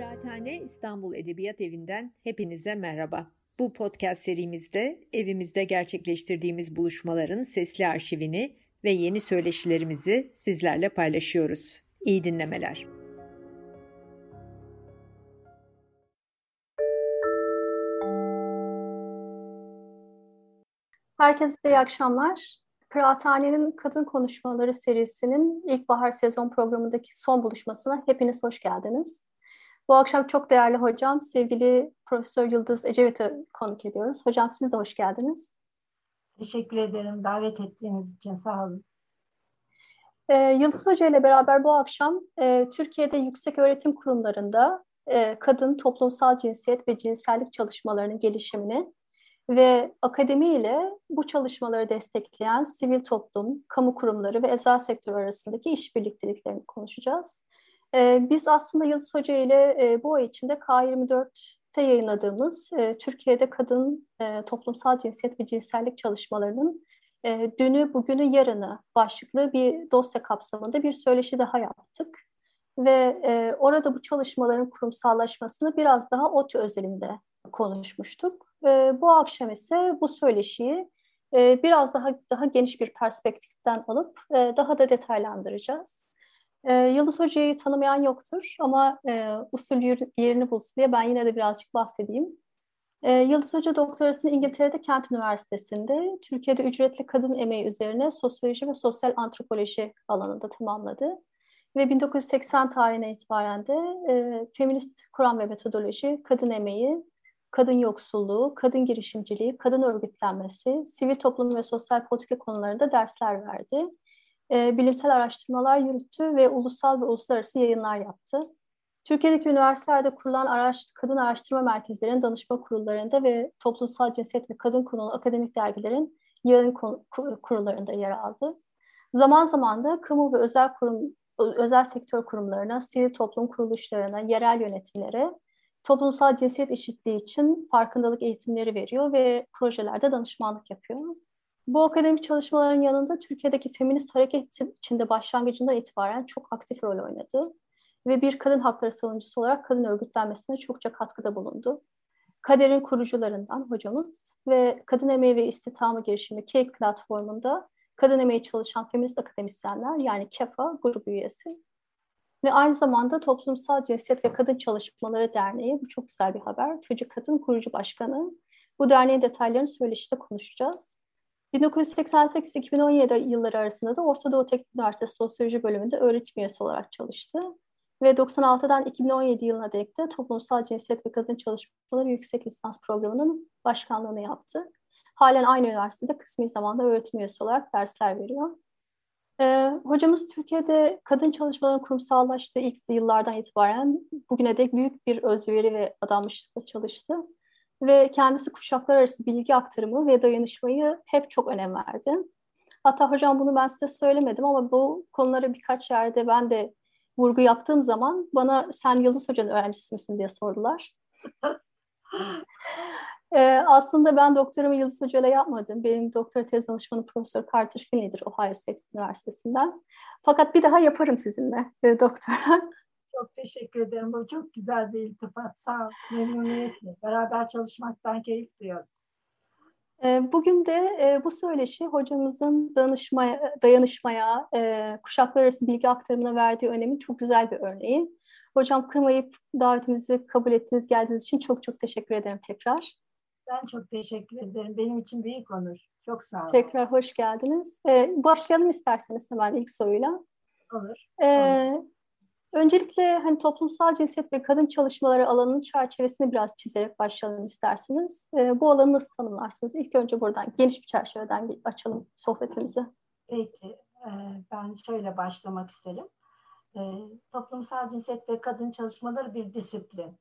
Kıraathane İstanbul Edebiyat Evi'nden hepinize merhaba. Bu podcast serimizde evimizde gerçekleştirdiğimiz buluşmaların sesli arşivini ve yeni söyleşilerimizi sizlerle paylaşıyoruz. İyi dinlemeler. Herkese iyi akşamlar. Kıraathane'nin Kadın Konuşmaları serisinin ilkbahar sezon programındaki son buluşmasına hepiniz hoş geldiniz. Bu akşam çok değerli hocam, sevgili Profesör Yıldız Ecevit'i konuk ediyoruz. Hocam siz de hoş geldiniz. Teşekkür ederim davet ettiğiniz için sağ olun. Ee, Yıldız Hoca ile beraber bu akşam e, Türkiye'de yüksek öğretim kurumlarında e, kadın toplumsal cinsiyet ve cinsellik çalışmalarının gelişimini ve akademi ile bu çalışmaları destekleyen sivil toplum, kamu kurumları ve özel sektör arasındaki işbirlikteliklerini konuşacağız. Ee, biz aslında Yıldız Hoca ile e, bu ay içinde K24'te yayınladığımız e, Türkiye'de kadın e, toplumsal cinsiyet ve cinsellik çalışmalarının e, dünü, bugünü, yarını başlıklı bir dosya kapsamında bir söyleşi daha yaptık. Ve e, orada bu çalışmaların kurumsallaşmasını biraz daha OTÜ özelinde konuşmuştuk. E, bu akşam ise bu söyleşiyi e, biraz daha daha geniş bir perspektiften alıp e, daha da detaylandıracağız. E, Yıldız Hoca'yı tanımayan yoktur ama e, usul yerini bulsun diye ben yine de birazcık bahsedeyim. E, Yıldız Hoca doktorasını İngiltere'de Kent Üniversitesi'nde Türkiye'de ücretli kadın emeği üzerine sosyoloji ve sosyal antropoloji alanında tamamladı. Ve 1980 tarihine itibaren de e, feminist kuram ve metodoloji, kadın emeği, kadın yoksulluğu, kadın girişimciliği, kadın örgütlenmesi, sivil toplum ve sosyal politika konularında dersler verdi. E, bilimsel araştırmalar yürüttü ve ulusal ve uluslararası yayınlar yaptı. Türkiye'deki üniversitelerde kurulan araş, kadın araştırma merkezlerinin danışma kurullarında ve toplumsal cinsiyet ve kadın konulu akademik dergilerin yayın kurullarında yer aldı. Zaman zaman da kamu ve özel kurum özel sektör kurumlarına, sivil toplum kuruluşlarına, yerel yönetimlere toplumsal cinsiyet eşitliği için farkındalık eğitimleri veriyor ve projelerde danışmanlık yapıyor. Bu akademik çalışmaların yanında Türkiye'deki feminist hareket içinde başlangıcından itibaren çok aktif rol oynadı ve bir kadın hakları savunucusu olarak kadın örgütlenmesine çokça katkıda bulundu. Kader'in kurucularından hocamız ve Kadın Emeği ve İstihdamı Girişimi KEK platformunda kadın emeği çalışan feminist akademisyenler yani KEFA grup üyesi ve aynı zamanda Toplumsal Cinsiyet ve Kadın Çalışmaları Derneği, bu çok güzel bir haber, Çocuk Kadın Kurucu Başkanı. Bu derneğin detaylarını söyleşte konuşacağız. 1988-2017 yılları arasında da Orta Doğu Teknik Üniversitesi Sosyoloji bölümünde öğretim üyesi olarak çalıştı. Ve 96'dan 2017 yılına dek de Toplumsal Cinsiyet ve Kadın Çalışmaları Yüksek Lisans Programı'nın başkanlığını yaptı. Halen aynı üniversitede kısmi zamanda öğretim üyesi olarak dersler veriyor. Ee, hocamız Türkiye'de kadın çalışmaların kurumsallaştığı ilk yıllardan itibaren bugüne dek büyük bir özveri ve adanmışlıkla çalıştı. Ve kendisi kuşaklar arası bilgi aktarımı ve dayanışmayı hep çok önem verdi. Hatta hocam bunu ben size söylemedim ama bu konulara birkaç yerde ben de vurgu yaptığım zaman bana sen Yıldız Hoca'nın öğrencisi misin diye sordular. Ee, aslında ben doktoramı Yıldız Hoca ile yapmadım. Benim doktora tez danışmanım Profesör Carter Finley'dir Ohio State Üniversitesi'nden. Fakat bir daha yaparım sizinle e, doktora. Çok teşekkür ederim. Bu çok güzel bir iltifat. Sağ ol. Memnuniyetle. Beraber çalışmaktan keyif duyuyorum. Ee, bugün de e, bu söyleşi hocamızın danışmaya, dayanışmaya, e, kuşaklar arası bilgi aktarımına verdiği önemin çok güzel bir örneği. Hocam kırmayıp davetimizi kabul ettiğiniz geldiğiniz için çok çok teşekkür ederim tekrar. Ben çok teşekkür ederim. Benim için büyük onur. Çok sağ olun. Tekrar hoş geldiniz. Ee, başlayalım isterseniz hemen ilk soruyla. Olur. Ee, olur. Öncelikle hani toplumsal cinsiyet ve kadın çalışmaları alanının çerçevesini biraz çizerek başlayalım isterseniz. Ee, bu alanı nasıl tanımlarsınız? İlk önce buradan geniş bir çerçeveden açalım sohbetimizi. Peki. Ee, ben şöyle başlamak isterim. Ee, toplumsal cinsiyet ve kadın çalışmaları bir disiplin,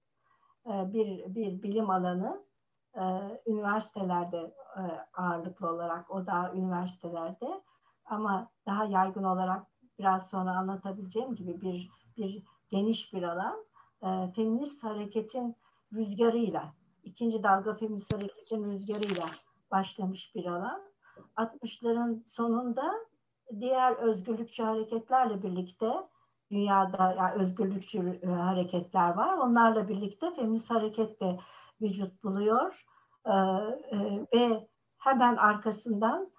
ee, bir, bir bilim alanı e, üniversitelerde e, ağırlıklı olarak o da üniversitelerde ama daha yaygın olarak biraz sonra anlatabileceğim gibi bir bir geniş bir alan e, feminist hareketin rüzgarıyla ikinci dalga feminist hareketin rüzgarıyla başlamış bir alan. 60'ların sonunda diğer özgürlükçü hareketlerle birlikte dünyada yani özgürlükçü hareketler var. Onlarla birlikte feminist hareket de vücut buluyor. Ve hemen arkasından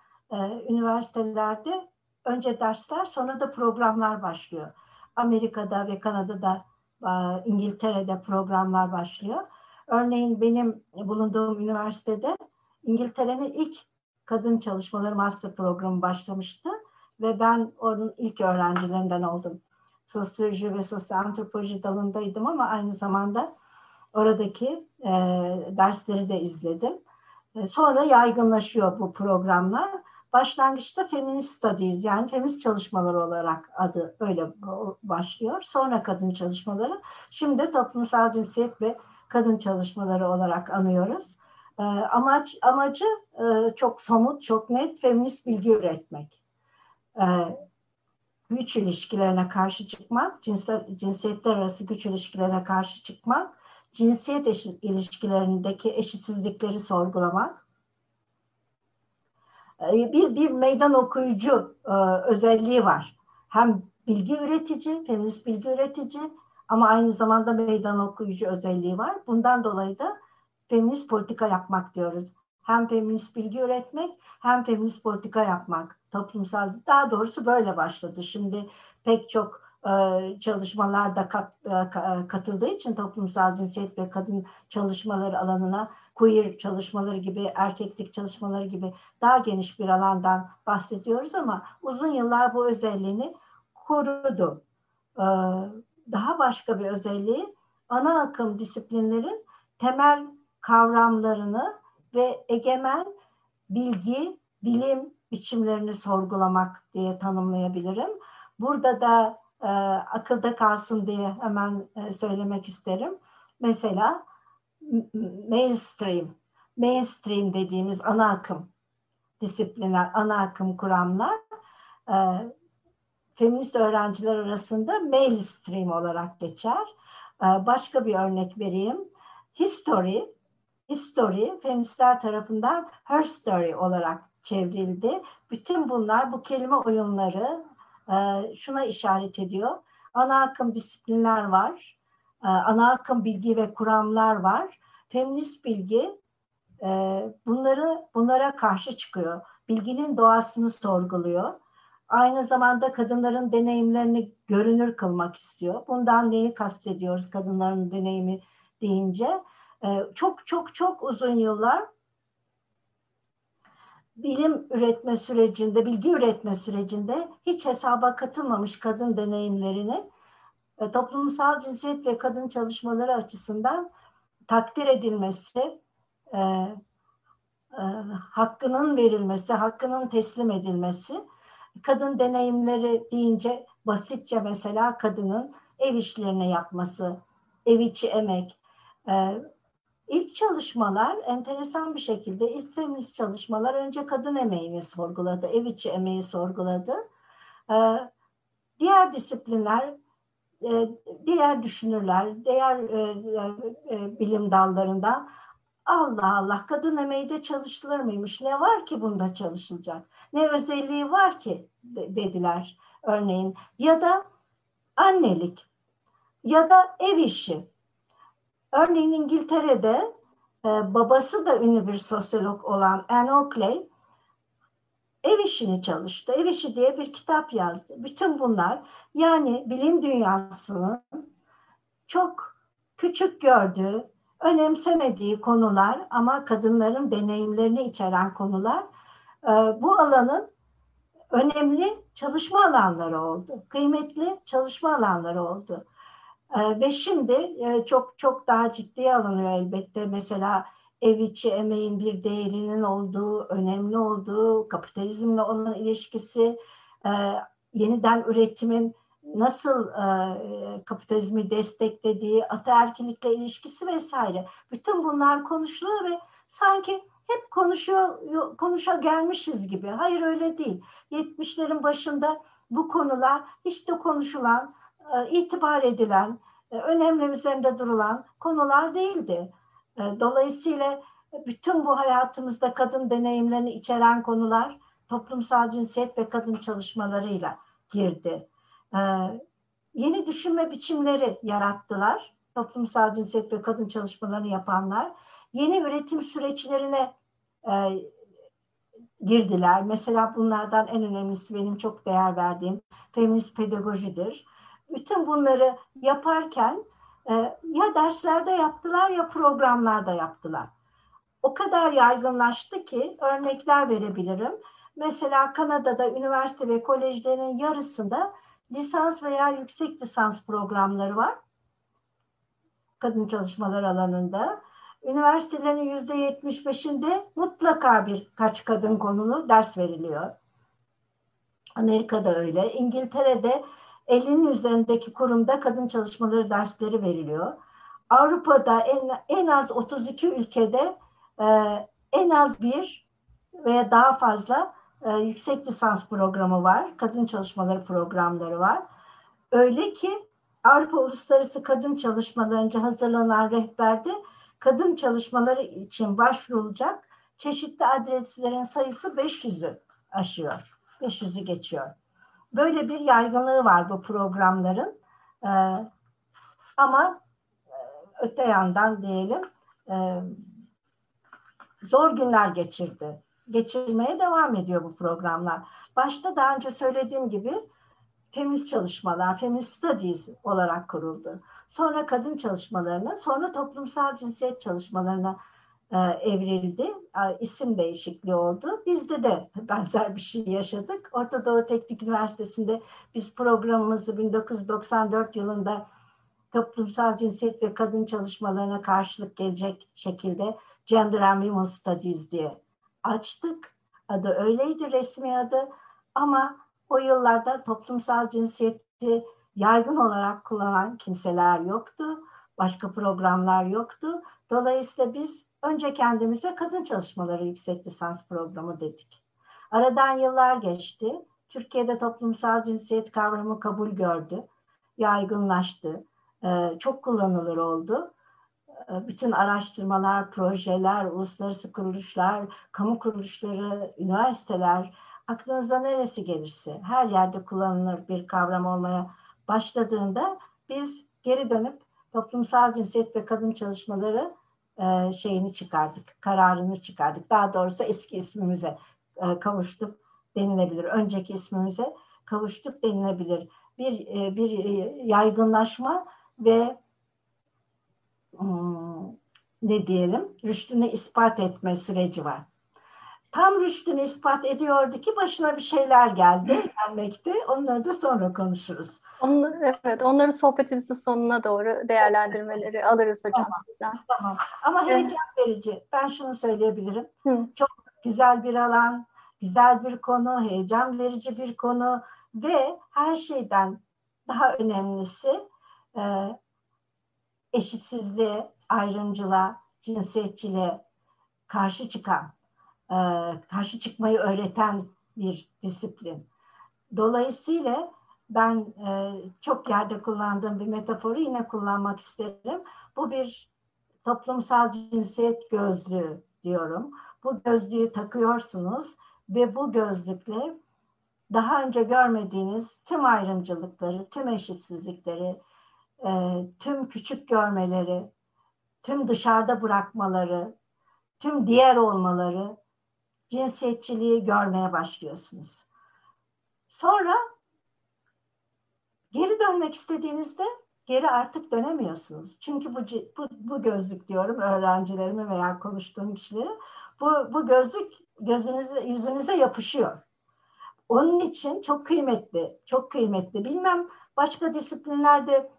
üniversitelerde önce dersler sonra da programlar başlıyor. Amerika'da ve Kanada'da, İngiltere'de programlar başlıyor. Örneğin benim bulunduğum üniversitede İngiltere'nin ilk kadın çalışmaları master programı başlamıştı ve ben onun ilk öğrencilerinden oldum. Sosyoloji ve sosyal antropoloji dalındaydım ama aynı zamanda oradaki e, dersleri de izledim. E, sonra yaygınlaşıyor bu programlar. Başlangıçta feminist studies yani feminist çalışmalar olarak adı öyle başlıyor. Sonra kadın çalışmaları. Şimdi toplumsal cinsiyet ve kadın çalışmaları olarak anıyoruz. E, amaç amacı e, çok somut, çok net feminist bilgi üretmek. E, güç ilişkilerine karşı çıkmak, cinsler, cinsiyetler arası güç ilişkilerine karşı çıkmak, cinsiyet eşit, ilişkilerindeki eşitsizlikleri sorgulamak, bir bir meydan okuyucu e, özelliği var. Hem bilgi üretici, feminist bilgi üretici ama aynı zamanda meydan okuyucu özelliği var. Bundan dolayı da feminist politika yapmak diyoruz. Hem feminist bilgi üretmek hem feminist politika yapmak. Toplumsal daha doğrusu böyle başladı. Şimdi pek çok çalışmalarda kat, e, katıldığı için toplumsal cinsiyet ve kadın çalışmaları alanına queer çalışmaları gibi, erkeklik çalışmaları gibi daha geniş bir alandan bahsediyoruz ama uzun yıllar bu özelliğini korudu. E, daha başka bir özelliği ana akım disiplinlerin temel kavramlarını ve egemen bilgi, bilim biçimlerini sorgulamak diye tanımlayabilirim. Burada da e, akılda kalsın diye hemen e, söylemek isterim. Mesela mainstream, mainstream dediğimiz ana akım disiplinler, ana akım kuramlar e, feminist öğrenciler arasında mainstream olarak geçer. E, başka bir örnek vereyim. History, history feministler tarafından her story olarak çevrildi. Bütün bunlar bu kelime oyunları e, şuna işaret ediyor. Ana akım disiplinler var. E, ana akım bilgi ve kuramlar var. Feminist bilgi e, bunları bunlara karşı çıkıyor. Bilginin doğasını sorguluyor. Aynı zamanda kadınların deneyimlerini görünür kılmak istiyor. Bundan neyi kastediyoruz kadınların deneyimi deyince? Çok çok çok uzun yıllar bilim üretme sürecinde, bilgi üretme sürecinde hiç hesaba katılmamış kadın deneyimlerini e, toplumsal cinsiyet ve kadın çalışmaları açısından takdir edilmesi, e, e, hakkının verilmesi, hakkının teslim edilmesi, kadın deneyimleri deyince basitçe mesela kadının ev işlerini yapması, ev içi emek, e, İlk çalışmalar enteresan bir şekilde ilk feminist çalışmalar önce kadın emeğini sorguladı, ev içi emeği sorguladı. Ee, diğer disiplinler, e, diğer düşünürler, diğer e, e, bilim dallarından Allah Allah kadın emeği de çalışılır mıymış? Ne var ki bunda çalışılacak? Ne özelliği var ki dediler örneğin. Ya da annelik ya da ev işi Örneğin İngiltere'de e, babası da ünlü bir sosyolog olan Anne Oakley ev işini çalıştı. Ev işi diye bir kitap yazdı. Bütün bunlar yani bilim dünyasının çok küçük gördüğü, önemsemediği konular ama kadınların deneyimlerini içeren konular e, bu alanın önemli çalışma alanları oldu. Kıymetli çalışma alanları oldu. Ee, ve şimdi e, çok çok daha ciddiye alınıyor elbette. Mesela ev içi emeğin bir değerinin olduğu, önemli olduğu, kapitalizmle olan ilişkisi, e, yeniden üretimin nasıl e, kapitalizmi desteklediği, ataerkilikle ilişkisi vesaire. Bütün bunlar konuşuluyor ve sanki hep konuşuyor, konuşa gelmişiz gibi. Hayır öyle değil. 70'lerin başında bu konular hiç de konuşulan, itibar edilen, e, önemli üzerinde durulan konular değildi. E, dolayısıyla bütün bu hayatımızda kadın deneyimlerini içeren konular toplumsal cinsiyet ve kadın çalışmalarıyla girdi. yeni düşünme biçimleri yarattılar. Toplumsal cinsiyet ve kadın çalışmalarını yapanlar. Yeni üretim süreçlerine e, girdiler. Mesela bunlardan en önemlisi benim çok değer verdiğim feminist pedagojidir. Bütün bunları yaparken e, ya derslerde yaptılar ya programlarda yaptılar. O kadar yaygınlaştı ki örnekler verebilirim. Mesela Kanada'da üniversite ve kolejlerin yarısında lisans veya yüksek lisans programları var. Kadın çalışmalar alanında. Üniversitelerin yüzde yetmiş beşinde mutlaka birkaç kadın konulu ders veriliyor. Amerika'da öyle. İngiltere'de 50'nin üzerindeki kurumda kadın çalışmaları dersleri veriliyor. Avrupa'da en, en az 32 ülkede e, en az bir veya daha fazla e, yüksek lisans programı var. Kadın çalışmaları programları var. Öyle ki Avrupa Uluslararası Kadın Çalışmalarınca hazırlanan rehberde kadın çalışmaları için başvurulacak çeşitli adreslerin sayısı 500'ü aşıyor. 500'ü geçiyor. Böyle bir yaygınlığı var bu programların. Ee, ama e, öte yandan diyelim e, zor günler geçirdi. Geçirmeye devam ediyor bu programlar. Başta daha önce söylediğim gibi feminist çalışmalar, feminist studies olarak kuruldu. Sonra kadın çalışmalarına, sonra toplumsal cinsiyet çalışmalarına evrildi. E, isim değişikliği oldu. Bizde de benzer bir şey yaşadık. Orta Doğu Teknik Üniversitesi'nde biz programımızı 1994 yılında toplumsal cinsiyet ve kadın çalışmalarına karşılık gelecek şekilde Gender and Women Studies diye açtık. Adı öyleydi resmi adı ama o yıllarda toplumsal cinsiyeti yaygın olarak kullanan kimseler yoktu. Başka programlar yoktu. Dolayısıyla biz önce kendimize kadın çalışmaları yüksek lisans programı dedik. Aradan yıllar geçti. Türkiye'de toplumsal cinsiyet kavramı kabul gördü. Yaygınlaştı. Ee, çok kullanılır oldu. Ee, bütün araştırmalar, projeler, uluslararası kuruluşlar, kamu kuruluşları, üniversiteler, aklınıza neresi gelirse her yerde kullanılır bir kavram olmaya başladığında biz geri dönüp toplumsal cinsiyet ve kadın çalışmaları e, şeyini çıkardık, kararını çıkardık. Daha doğrusu eski ismimize e, kavuştuk denilebilir. Önceki ismimize kavuştuk denilebilir. Bir e, bir yaygınlaşma ve hmm, ne diyelim rüştünü ispat etme süreci var tam rüştünü ispat ediyordu ki başına bir şeyler geldi, gelmekte. Onları da sonra konuşuruz. Onlar, evet, onları sohbetimizin sonuna doğru değerlendirmeleri alırız hocam tamam, sizden. Tamam. Ama heyecan verici. Ben şunu söyleyebilirim. Hı. Çok güzel bir alan, güzel bir konu, heyecan verici bir konu ve her şeyden daha önemlisi e, eşitsizliğe, ayrımcılığa, cinsiyetçiliğe karşı çıkan e, karşı çıkmayı öğreten bir disiplin. Dolayısıyla ben e, çok yerde kullandığım bir metaforu yine kullanmak isterim. Bu bir toplumsal cinsiyet gözlüğü diyorum. Bu gözlüğü takıyorsunuz ve bu gözlükle daha önce görmediğiniz tüm ayrımcılıkları, tüm eşitsizlikleri, e, tüm küçük görmeleri, tüm dışarıda bırakmaları, tüm diğer olmaları cinsiyetçiliği görmeye başlıyorsunuz. Sonra geri dönmek istediğinizde geri artık dönemiyorsunuz. Çünkü bu, bu, bu gözlük diyorum öğrencilerime veya konuştuğum kişilere bu, bu gözlük gözünüze, yüzünüze yapışıyor. Onun için çok kıymetli, çok kıymetli. Bilmem başka disiplinlerde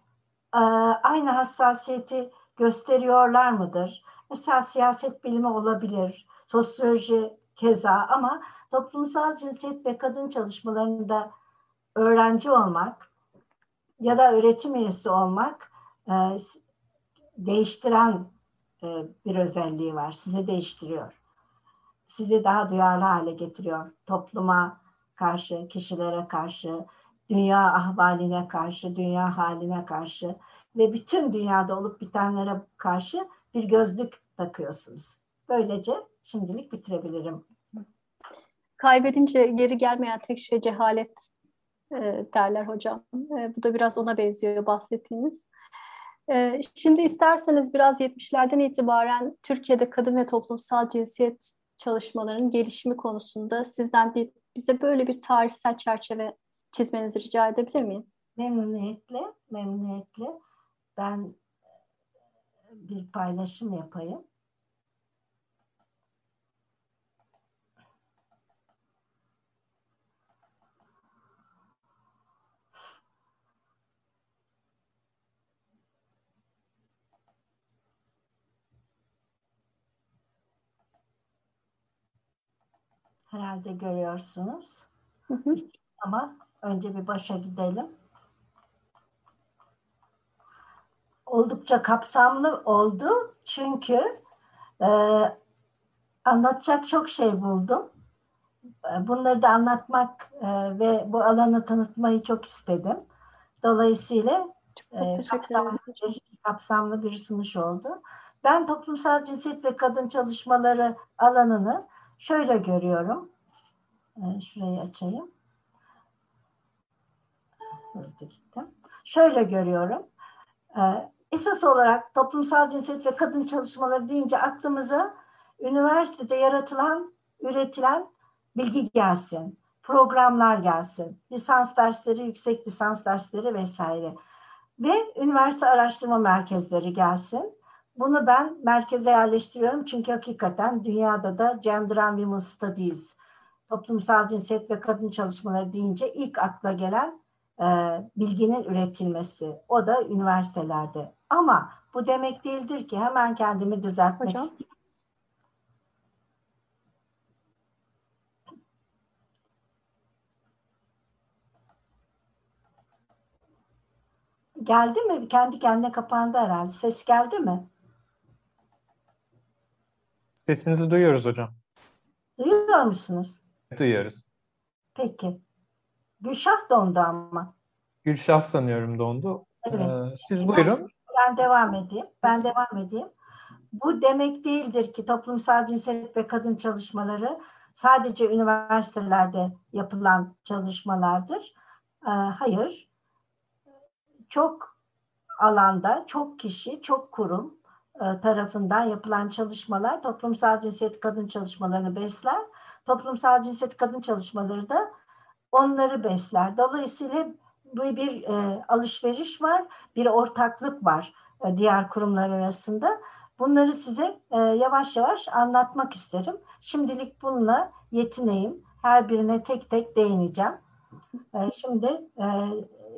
e, aynı hassasiyeti gösteriyorlar mıdır? Mesela siyaset bilimi olabilir, sosyoloji keza ama toplumsal cinsiyet ve kadın çalışmalarında öğrenci olmak ya da öğretim üyesi olmak e, değiştiren e, bir özelliği var. Sizi değiştiriyor. Sizi daha duyarlı hale getiriyor. Topluma karşı, kişilere karşı, dünya ahvaline karşı, dünya haline karşı ve bütün dünyada olup bitenlere karşı bir gözlük takıyorsunuz. Böylece şimdilik bitirebilirim. Kaybedince geri gelmeyen tek şey cehalet e, derler hocam. E, bu da biraz ona benziyor bahsettiğiniz. E, şimdi isterseniz biraz 70'lerden itibaren Türkiye'de kadın ve toplumsal cinsiyet çalışmalarının gelişimi konusunda sizden bir bize böyle bir tarihsel çerçeve çizmenizi rica edebilir miyim? Memnuniyetle, memnuniyetle. Ben bir paylaşım yapayım. Herhalde görüyorsunuz. Hı hı. Ama önce bir başa gidelim. Oldukça kapsamlı oldu. Çünkü e, anlatacak çok şey buldum. E, bunları da anlatmak e, ve bu alanı tanıtmayı çok istedim. Dolayısıyla e, kapsamlı, bir, kapsamlı bir sunuş oldu. Ben toplumsal cinsiyet ve kadın çalışmaları alanını şöyle görüyorum. E, şurayı açayım. Hızlı gittim. Şöyle görüyorum. E, esas olarak toplumsal cinsiyet ve kadın çalışmaları deyince aklımıza üniversitede yaratılan, üretilen bilgi gelsin, programlar gelsin, lisans dersleri, yüksek lisans dersleri vesaire ve üniversite araştırma merkezleri gelsin. Bunu ben merkeze yerleştiriyorum çünkü hakikaten dünyada da Gender and Women Studies, toplumsal cinsiyet ve kadın çalışmaları deyince ilk akla gelen e, bilginin üretilmesi. O da üniversitelerde. Ama bu demek değildir ki hemen kendimi düzeltmek Hocam. istiyorum. Geldi mi? Kendi kendine kapandı herhalde. Ses geldi mi? Sesinizi duyuyoruz hocam. Duyuyor musunuz? Duyuyoruz. Peki. Gülşah dondu ama. Gülşah sanıyorum dondu. Evet. Ee, siz buyurun. Ben devam edeyim. Ben devam edeyim. Bu demek değildir ki toplumsal cinsiyet ve kadın çalışmaları sadece üniversitelerde yapılan çalışmalardır. Ee, hayır. Çok alanda, çok kişi, çok kurum tarafından yapılan çalışmalar toplumsal cinsiyet kadın çalışmalarını besler. Toplumsal cinsiyet kadın çalışmaları da onları besler. Dolayısıyla bu bir e, alışveriş var, bir ortaklık var e, diğer kurumlar arasında. Bunları size e, yavaş yavaş anlatmak isterim. Şimdilik bununla yetineyim. Her birine tek tek değineceğim. E, şimdi e,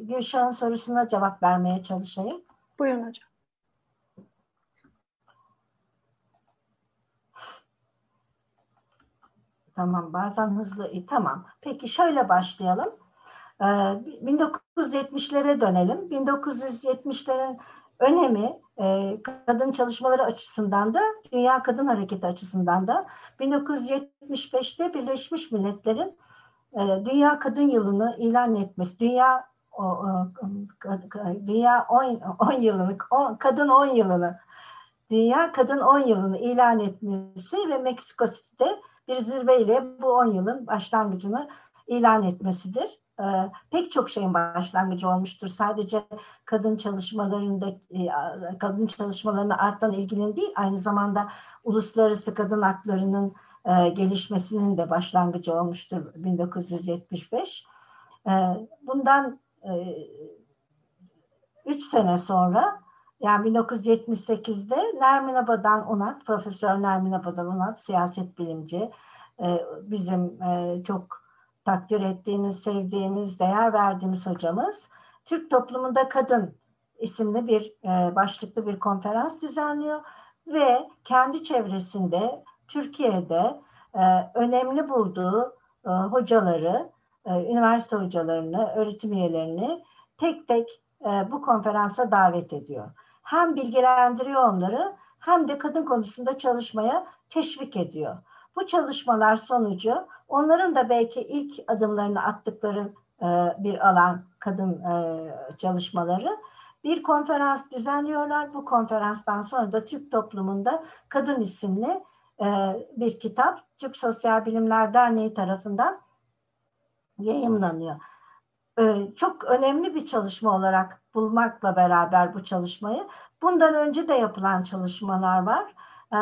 Gülşah'ın sorusuna cevap vermeye çalışayım. Buyurun hocam. Tamam bazen hızlı. E, tamam. Peki şöyle başlayalım. 1970'lere ee, dönelim. 1970'lerin önemi e, kadın çalışmaları açısından da Dünya Kadın Hareketi açısından da 1975'te Birleşmiş Milletler'in e, Dünya Kadın Yılı'nı ilan etmesi, Dünya Dünya 10 yılını, kadın 10 yılını Dünya Kadın 10 yılını ilan etmesi ve Meksiko City'de bir zirveyle bu 10 yılın başlangıcını ilan etmesidir. Ee, pek çok şeyin başlangıcı olmuştur. Sadece kadın çalışmalarında e, kadın çalışmalarına artan ilginin değil, aynı zamanda uluslararası kadın haklarının e, gelişmesinin de başlangıcı olmuştur 1975. Ee, bundan 3 e, sene sonra yani 1978'de Nermin Abadan Unat, Profesör Nermin Abadan Unat, siyaset bilimci, bizim çok takdir ettiğimiz, sevdiğimiz, değer verdiğimiz hocamız Türk toplumunda kadın isimli bir e, başlıklı bir konferans düzenliyor ve kendi çevresinde Türkiye'de e, önemli bulduğu e, hocaları, e, üniversite hocalarını, öğretim üyelerini tek tek e, bu konferansa davet ediyor. Hem bilgilendiriyor onları hem de kadın konusunda çalışmaya teşvik ediyor. Bu çalışmalar sonucu onların da belki ilk adımlarını attıkları e, bir alan kadın e, çalışmaları. Bir konferans düzenliyorlar. Bu konferanstan sonra da Türk toplumunda Kadın isimli e, bir kitap Türk Sosyal Bilimler Derneği tarafından yayımlanıyor. e, çok önemli bir çalışma olarak bulmakla beraber bu çalışmayı bundan önce de yapılan çalışmalar var. E,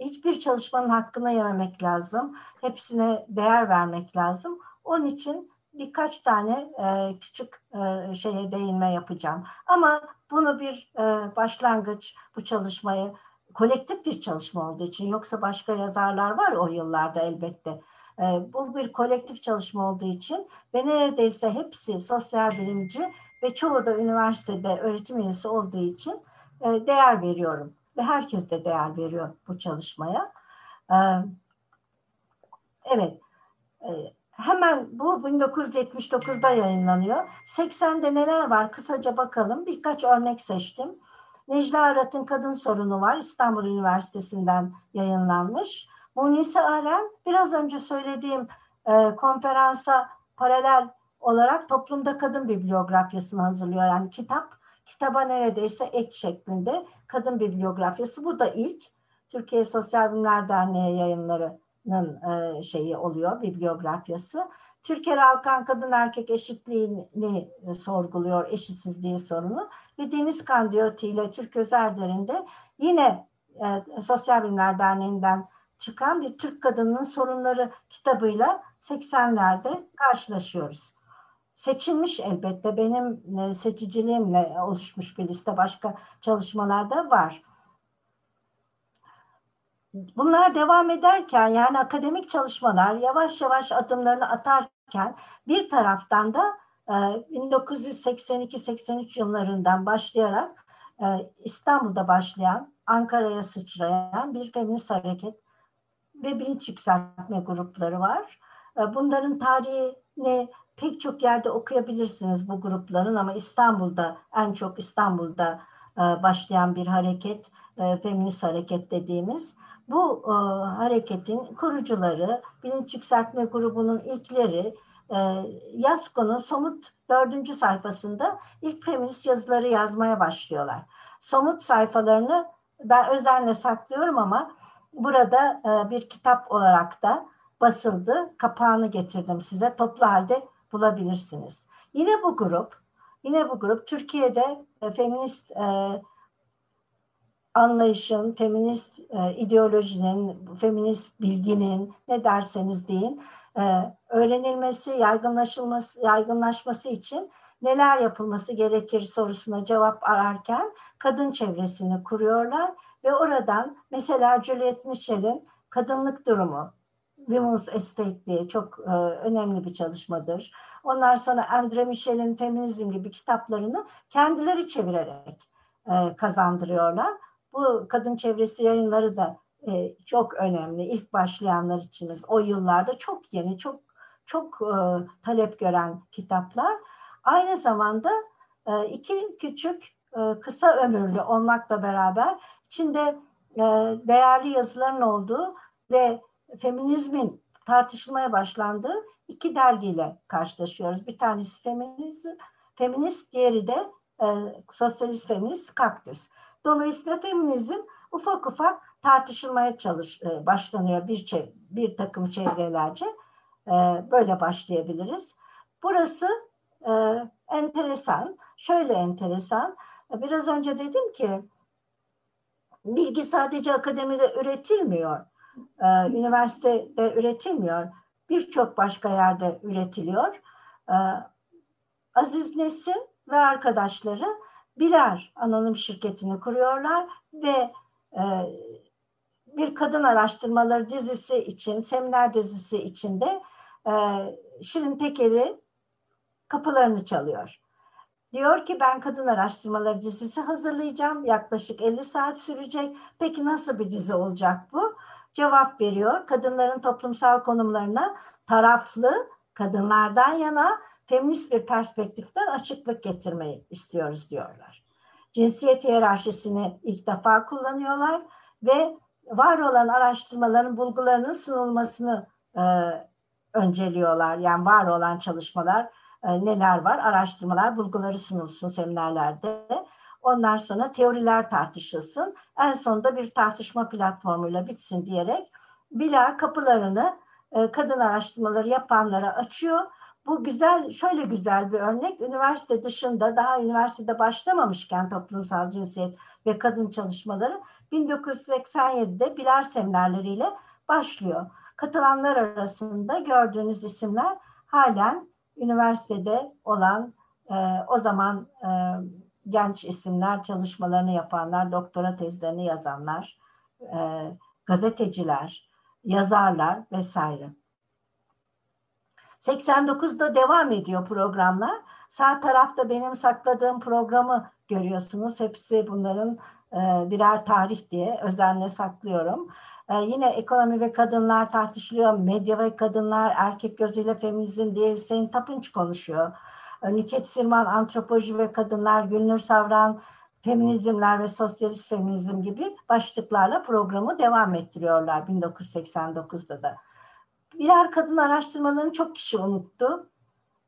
hiçbir çalışmanın hakkını yememek lazım. Hepsine değer vermek lazım. Onun için birkaç tane e, küçük e, şeye değinme yapacağım. Ama bunu bir e, başlangıç bu çalışmayı kolektif bir çalışma olduğu için yoksa başka yazarlar var o yıllarda elbette. E, bu bir kolektif çalışma olduğu için ve neredeyse hepsi sosyal bilimci ve çoğu da üniversitede öğretim üyesi olduğu için e, değer veriyorum ve herkes de değer veriyor bu çalışmaya. E, evet. E, Hemen bu 1979'da yayınlanıyor. 80'de neler var kısaca bakalım. Birkaç örnek seçtim. Necla Arat'ın Kadın Sorunu var. İstanbul Üniversitesi'nden yayınlanmış. Munise Aren biraz önce söylediğim e, konferansa paralel olarak toplumda kadın bibliografyasını hazırlıyor. Yani kitap, kitaba neredeyse ek şeklinde kadın bibliografyası. Bu da ilk. Türkiye Sosyal Bilimler Derneği yayınları e, şeyi oluyor, bibliografyası. Türkiye Alkan kadın erkek eşitliğini e, sorguluyor, eşitsizliği sorunu. Ve Deniz Kandiyoti ile Türk Özerder'inde yine e, Sosyal Bilimler Derneği'nden çıkan bir Türk kadının sorunları kitabıyla 80'lerde karşılaşıyoruz. Seçilmiş elbette benim e, seçiciliğimle oluşmuş bir liste başka çalışmalarda var. Bunlar devam ederken yani akademik çalışmalar yavaş yavaş adımlarını atarken bir taraftan da 1982-83 e, yıllarından başlayarak e, İstanbul'da başlayan, Ankara'ya sıçrayan bir feminist hareket ve bilinç yükseltme grupları var. Bunların tarihini pek çok yerde okuyabilirsiniz bu grupların ama İstanbul'da en çok İstanbul'da başlayan bir hareket, feminist hareket dediğimiz. Bu e, hareketin kurucuları, bilinç yükseltme grubunun ilkleri, e, Yasko'nun somut dördüncü sayfasında ilk feminist yazıları yazmaya başlıyorlar. Somut sayfalarını ben özenle saklıyorum ama burada e, bir kitap olarak da basıldı. Kapağını getirdim size. Toplu halde bulabilirsiniz. Yine bu grup, yine bu grup Türkiye'de e, feminist e, anlayışın, feminist e, ideolojinin, feminist bilginin ne derseniz deyin e, öğrenilmesi, yaygınlaşılması, yaygınlaşması için neler yapılması gerekir sorusuna cevap ararken kadın çevresini kuruyorlar ve oradan mesela Juliet Michel'in kadınlık durumu, Women's Estate diye çok e, önemli bir çalışmadır. Ondan sonra Andre Michel'in Feminizm gibi kitaplarını kendileri çevirerek e, kazandırıyorlar. Bu kadın çevresi yayınları da e, çok önemli. İlk başlayanlar içiniz o yıllarda çok yeni, çok çok e, talep gören kitaplar. Aynı zamanda e, iki küçük e, kısa ömürlü olmakla beraber içinde e, değerli yazıların olduğu ve feminizmin tartışılmaya başlandığı iki dergiyle karşılaşıyoruz. Bir tanesi feminist, feminist diğeri de e, sosyalist feminist kaktüs. Dolayısıyla feminizm ufak ufak tartışılmaya çalış e, başlanıyor bir bir takım çevrelerce. E, böyle başlayabiliriz. Burası e, enteresan. Şöyle enteresan. Biraz önce dedim ki bilgi sadece akademide üretilmiyor. Üniversitede üretilmiyor. Birçok başka yerde üretiliyor. Aziz Nesin ve arkadaşları birer anonim şirketini kuruyorlar ve e, bir kadın araştırmaları dizisi için, seminer dizisi içinde e, Şirin Tekeli kapılarını çalıyor. Diyor ki ben kadın araştırmaları dizisi hazırlayacağım. Yaklaşık 50 saat sürecek. Peki nasıl bir dizi olacak bu? Cevap veriyor. Kadınların toplumsal konumlarına taraflı, kadınlardan yana feminist bir perspektiften açıklık getirmeyi istiyoruz diyorlar. Cinsiyet hiyerarşisini ilk defa kullanıyorlar ve var olan araştırmaların bulgularının sunulmasını e, önceliyorlar. Yani var olan çalışmalar e, neler var? Araştırmalar, bulguları sunulsun seminerlerde. Ondan sonra teoriler tartışılsın. En sonunda bir tartışma platformuyla bitsin diyerek Bilal kapılarını e, kadın araştırmaları yapanlara açıyor bu güzel, şöyle güzel bir örnek. Üniversite dışında daha üniversitede başlamamışken toplumsal cinsiyet ve kadın çalışmaları 1987'de bilar seminerleriyle başlıyor. Katılanlar arasında gördüğünüz isimler halen üniversitede olan e, o zaman e, genç isimler, çalışmalarını yapanlar, doktora tezlerini yazanlar, e, gazeteciler, yazarlar vesaire. 89'da devam ediyor programlar. Sağ tarafta benim sakladığım programı görüyorsunuz. Hepsi bunların e, birer tarih diye özenle saklıyorum. E, yine ekonomi ve kadınlar tartışılıyor. Medya ve kadınlar, erkek gözüyle feminizm diye Hüseyin Tapınç konuşuyor. Nüket Sirman, antropoloji ve kadınlar, Gülnur Savran, feminizmler ve sosyalist feminizm gibi başlıklarla programı devam ettiriyorlar 1989'da da. Birer kadın araştırmalarını çok kişi unuttu.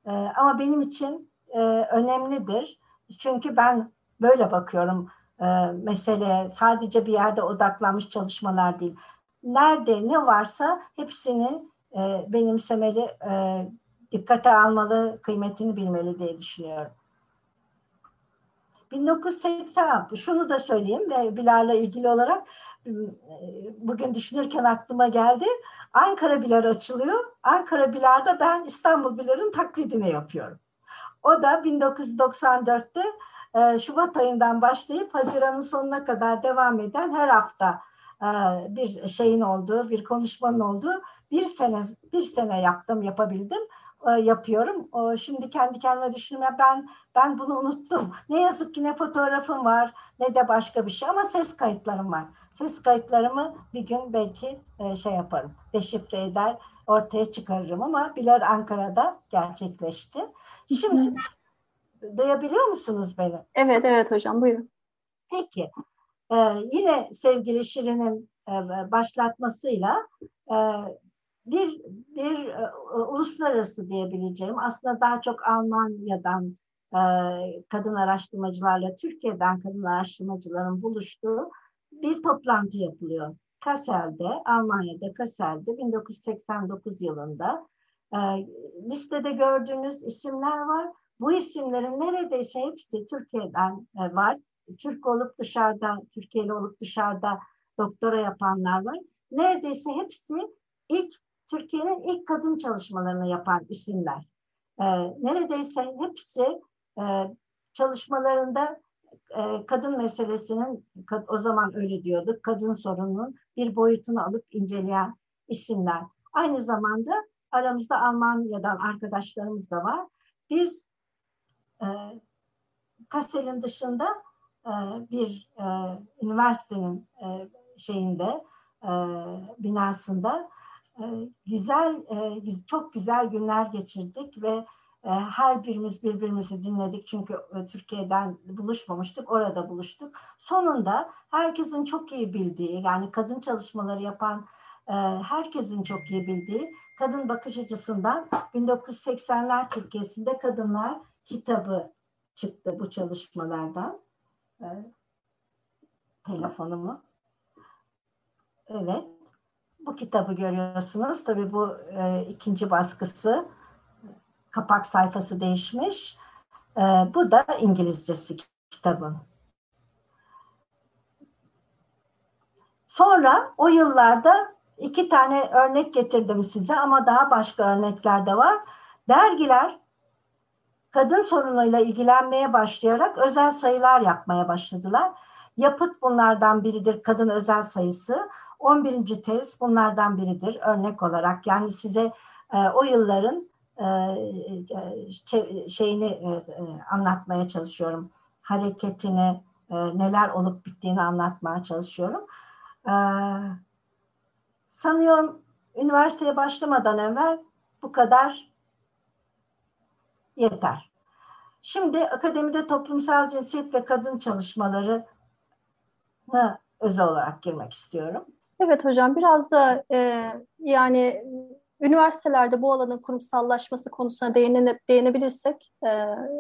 Ee, ama benim için e, önemlidir. Çünkü ben böyle bakıyorum e, meseleye. Sadece bir yerde odaklanmış çalışmalar değil. Nerede ne varsa hepsini e, benimsemeli, e, dikkate almalı, kıymetini bilmeli diye düşünüyorum. 1980 şunu da söyleyeyim ve Bilal'la ilgili olarak bugün düşünürken aklıma geldi. Ankara Bilar açılıyor. Ankara Bilar'da ben İstanbul Bilar'ın taklidini yapıyorum. O da 1994'te e, Şubat ayından başlayıp Haziran'ın sonuna kadar devam eden her hafta e, bir şeyin olduğu, bir konuşmanın olduğu bir sene bir sene yaptım, yapabildim. E, yapıyorum. Şimdi kendi kendime düşünüyorum ben ben bunu unuttum. Ne yazık ki ne fotoğrafım var ne de başka bir şey ama ses kayıtlarım var. Ses kayıtlarımı bir gün belki e, şey yaparım, deşifre eder, ortaya çıkarırım ama Bilar Ankara'da gerçekleşti. Şimdi duyabiliyor musunuz beni? Evet, evet hocam buyurun. Peki. Ee, yine sevgili Şirin'in e, başlatmasıyla bir bir e, uluslararası diyebileceğim aslında daha çok Almanya'dan e, kadın araştırmacılarla Türkiye'den kadın araştırmacıların buluştuğu bir toplantı yapılıyor. Kassel'de, Almanya'da Kassel'de 1989 yılında e, listede gördüğünüz isimler var. Bu isimlerin neredeyse hepsi Türkiye'den e, var. Türk olup dışarıda, Türkiye'li olup dışarıda doktora yapanlar var. Neredeyse hepsi ilk Türkiye'nin ilk kadın çalışmalarını yapan isimler. E, neredeyse hepsi e, çalışmalarında e, kadın meselesinin, o zaman öyle diyorduk, kadın sorununun bir boyutunu alıp inceleyen isimler. Aynı zamanda aramızda Almanya'dan arkadaşlarımız da var. Biz e, Kassel'in dışında e, bir e, üniversitenin e, şeyinde, e, binasında güzel, e, çok güzel günler geçirdik ve e, her birimiz birbirimizi dinledik çünkü e, Türkiye'den buluşmamıştık, orada buluştuk. Sonunda herkesin çok iyi bildiği, yani kadın çalışmaları yapan herkesin çok iyi bildiği kadın bakış açısından 1980'ler Türkiye'sinde kadınlar kitabı çıktı bu çalışmalardan. Telefonumu. Evet. Bu kitabı görüyorsunuz. Tabii bu ikinci baskısı kapak sayfası değişmiş. E, bu da İngilizcesi kitabın. Sonra o yıllarda iki tane örnek getirdim size ama daha başka örnekler de var. Dergiler kadın sorunuyla ilgilenmeye başlayarak özel sayılar yapmaya başladılar. Yapıt bunlardan biridir kadın özel sayısı. 11. tez bunlardan biridir örnek olarak. Yani size e, o yılların e, şeyini e, e, anlatmaya çalışıyorum. Hareketini, neler olup bittiğini anlatmaya çalışıyorum. Sanıyorum üniversiteye başlamadan evvel bu kadar yeter. Şimdi akademide toplumsal cinsiyet ve kadın çalışmalarını özel olarak girmek istiyorum. Evet hocam biraz da e, yani Üniversitelerde bu alanın kurumsallaşması konusuna değine, değinebilirsek e,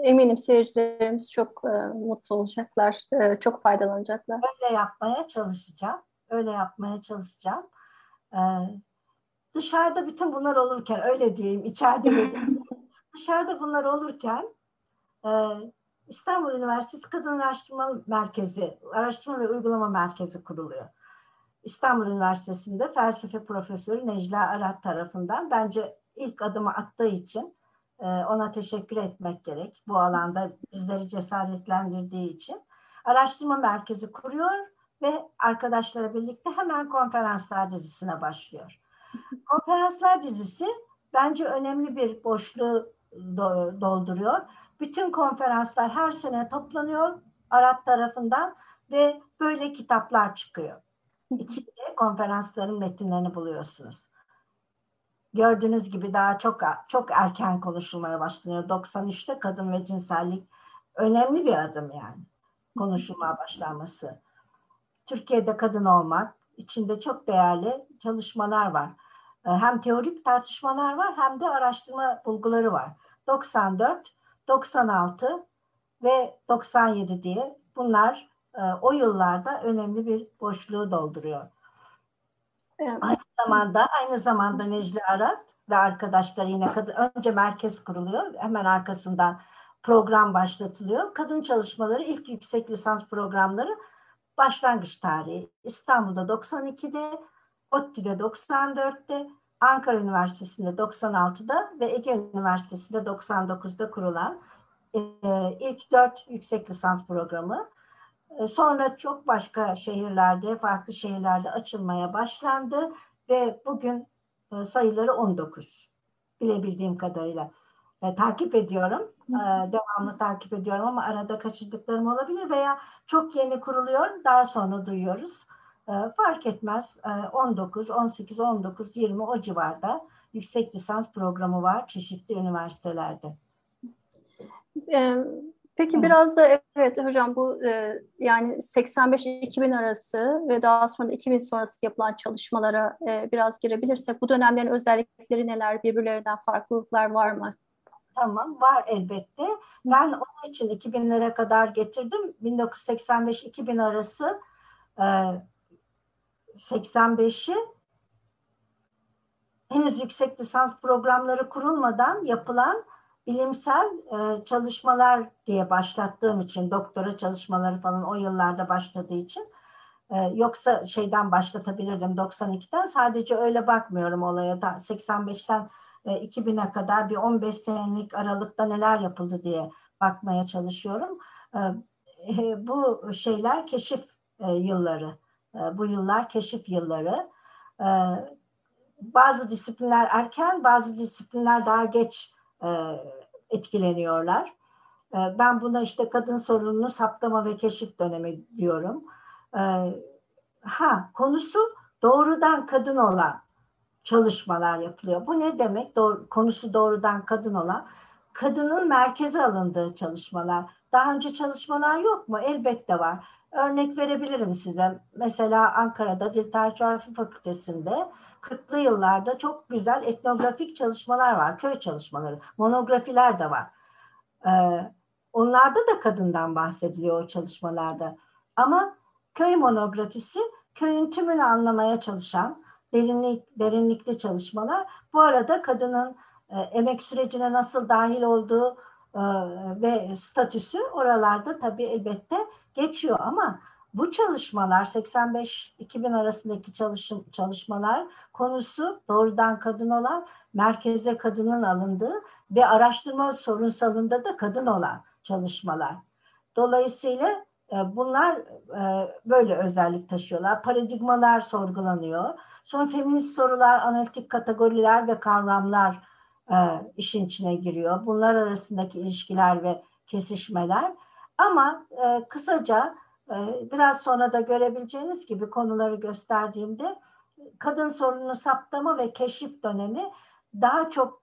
eminim seyircilerimiz çok e, mutlu olacaklar, e, çok faydalanacaklar. Öyle yapmaya çalışacağım, öyle yapmaya çalışacağım. E, dışarıda bütün bunlar olurken öyle diyeyim, içeride dışarıda bunlar olurken e, İstanbul Üniversitesi Kadın Araştırma Merkezi, Araştırma ve Uygulama Merkezi kuruluyor. İstanbul Üniversitesi'nde felsefe profesörü Necla Arat tarafından bence ilk adımı attığı için e, ona teşekkür etmek gerek. Bu alanda bizleri cesaretlendirdiği için. Araştırma merkezi kuruyor ve arkadaşlara birlikte hemen konferanslar dizisine başlıyor. Konferanslar dizisi bence önemli bir boşluğu dolduruyor. Bütün konferanslar her sene toplanıyor Arat tarafından ve böyle kitaplar çıkıyor. İçinde konferansların metinlerini buluyorsunuz. Gördüğünüz gibi daha çok çok erken konuşulmaya başlanıyor. 93'te kadın ve cinsellik önemli bir adım yani konuşulmaya başlanması. Türkiye'de kadın olmak içinde çok değerli çalışmalar var. Hem teorik tartışmalar var hem de araştırma bulguları var. 94, 96 ve 97 diye bunlar e, o yıllarda önemli bir boşluğu dolduruyor. Evet. Aynı zamanda aynı zamanda Necla Arat ve arkadaşları yine kadın önce merkez kuruluyor. Hemen arkasından program başlatılıyor. Kadın çalışmaları ilk yüksek lisans programları başlangıç tarihi İstanbul'da 92'de, ODTÜ'de 94'te, Ankara Üniversitesi'nde 96'da ve Ege Üniversitesi'nde 99'da kurulan e, ilk dört yüksek lisans programı. E, sonra çok başka şehirlerde, farklı şehirlerde açılmaya başlandı ve bugün e, sayıları 19 bilebildiğim kadarıyla. E, takip ediyorum, e, devamlı takip ediyorum ama arada kaçırdıklarım olabilir veya çok yeni kuruluyor, daha sonra duyuyoruz. E, fark etmez, e, 19, 18, 19, 20 o civarda yüksek lisans programı var çeşitli üniversitelerde. Peki biraz da evet hocam bu e, yani 85-2000 arası ve daha sonra 2000 sonrası yapılan çalışmalara e, biraz girebilirsek bu dönemlerin özellikleri neler, birbirlerinden farklılıklar var mı? Tamam var elbette. Ben onun için 2000'lere kadar getirdim. 1985-2000 arası e, 85'i henüz yüksek lisans programları kurulmadan yapılan bilimsel e, çalışmalar diye başlattığım için doktora çalışmaları falan o yıllarda başladığı için e, yoksa şeyden başlatabilirdim 92'den sadece öyle bakmıyorum olaya da 85'ten e, 2000'e kadar bir 15 senelik aralıkta neler yapıldı diye bakmaya çalışıyorum. E, e, bu şeyler keşif e, yılları. E, bu yıllar keşif yılları. E, bazı disiplinler erken, bazı disiplinler daha geç e, etkileniyorlar. Ben buna işte kadın sorununu saptama ve keşif dönemi diyorum. Ha konusu doğrudan kadın olan çalışmalar yapılıyor. Bu ne demek? Doğru, konusu doğrudan kadın olan kadının merkeze alındığı çalışmalar. Daha önce çalışmalar yok mu? Elbette var. Örnek verebilirim size. Mesela Ankara'da Dil Tarih Coğrafya Fakültesi'nde 40'lı yıllarda çok güzel etnografik çalışmalar var. Köy çalışmaları, monografiler de var. Ee, onlarda da kadından bahsediliyor o çalışmalarda. Ama köy monografisi köyün tümünü anlamaya çalışan derinlik, derinlikli çalışmalar. Bu arada kadının e, emek sürecine nasıl dahil olduğu ve statüsü oralarda tabii elbette geçiyor ama bu çalışmalar 85-2000 arasındaki çalışım, çalışmalar konusu doğrudan kadın olan, merkeze kadının alındığı ve araştırma sorunsalında da kadın olan çalışmalar. Dolayısıyla e, bunlar e, böyle özellik taşıyorlar. Paradigmalar sorgulanıyor. Sonra feminist sorular, analitik kategoriler ve kavramlar e, işin içine giriyor. Bunlar arasındaki ilişkiler ve kesişmeler. Ama e, kısaca e, biraz sonra da görebileceğiniz gibi konuları gösterdiğimde kadın sorununu saptama ve keşif dönemi daha çok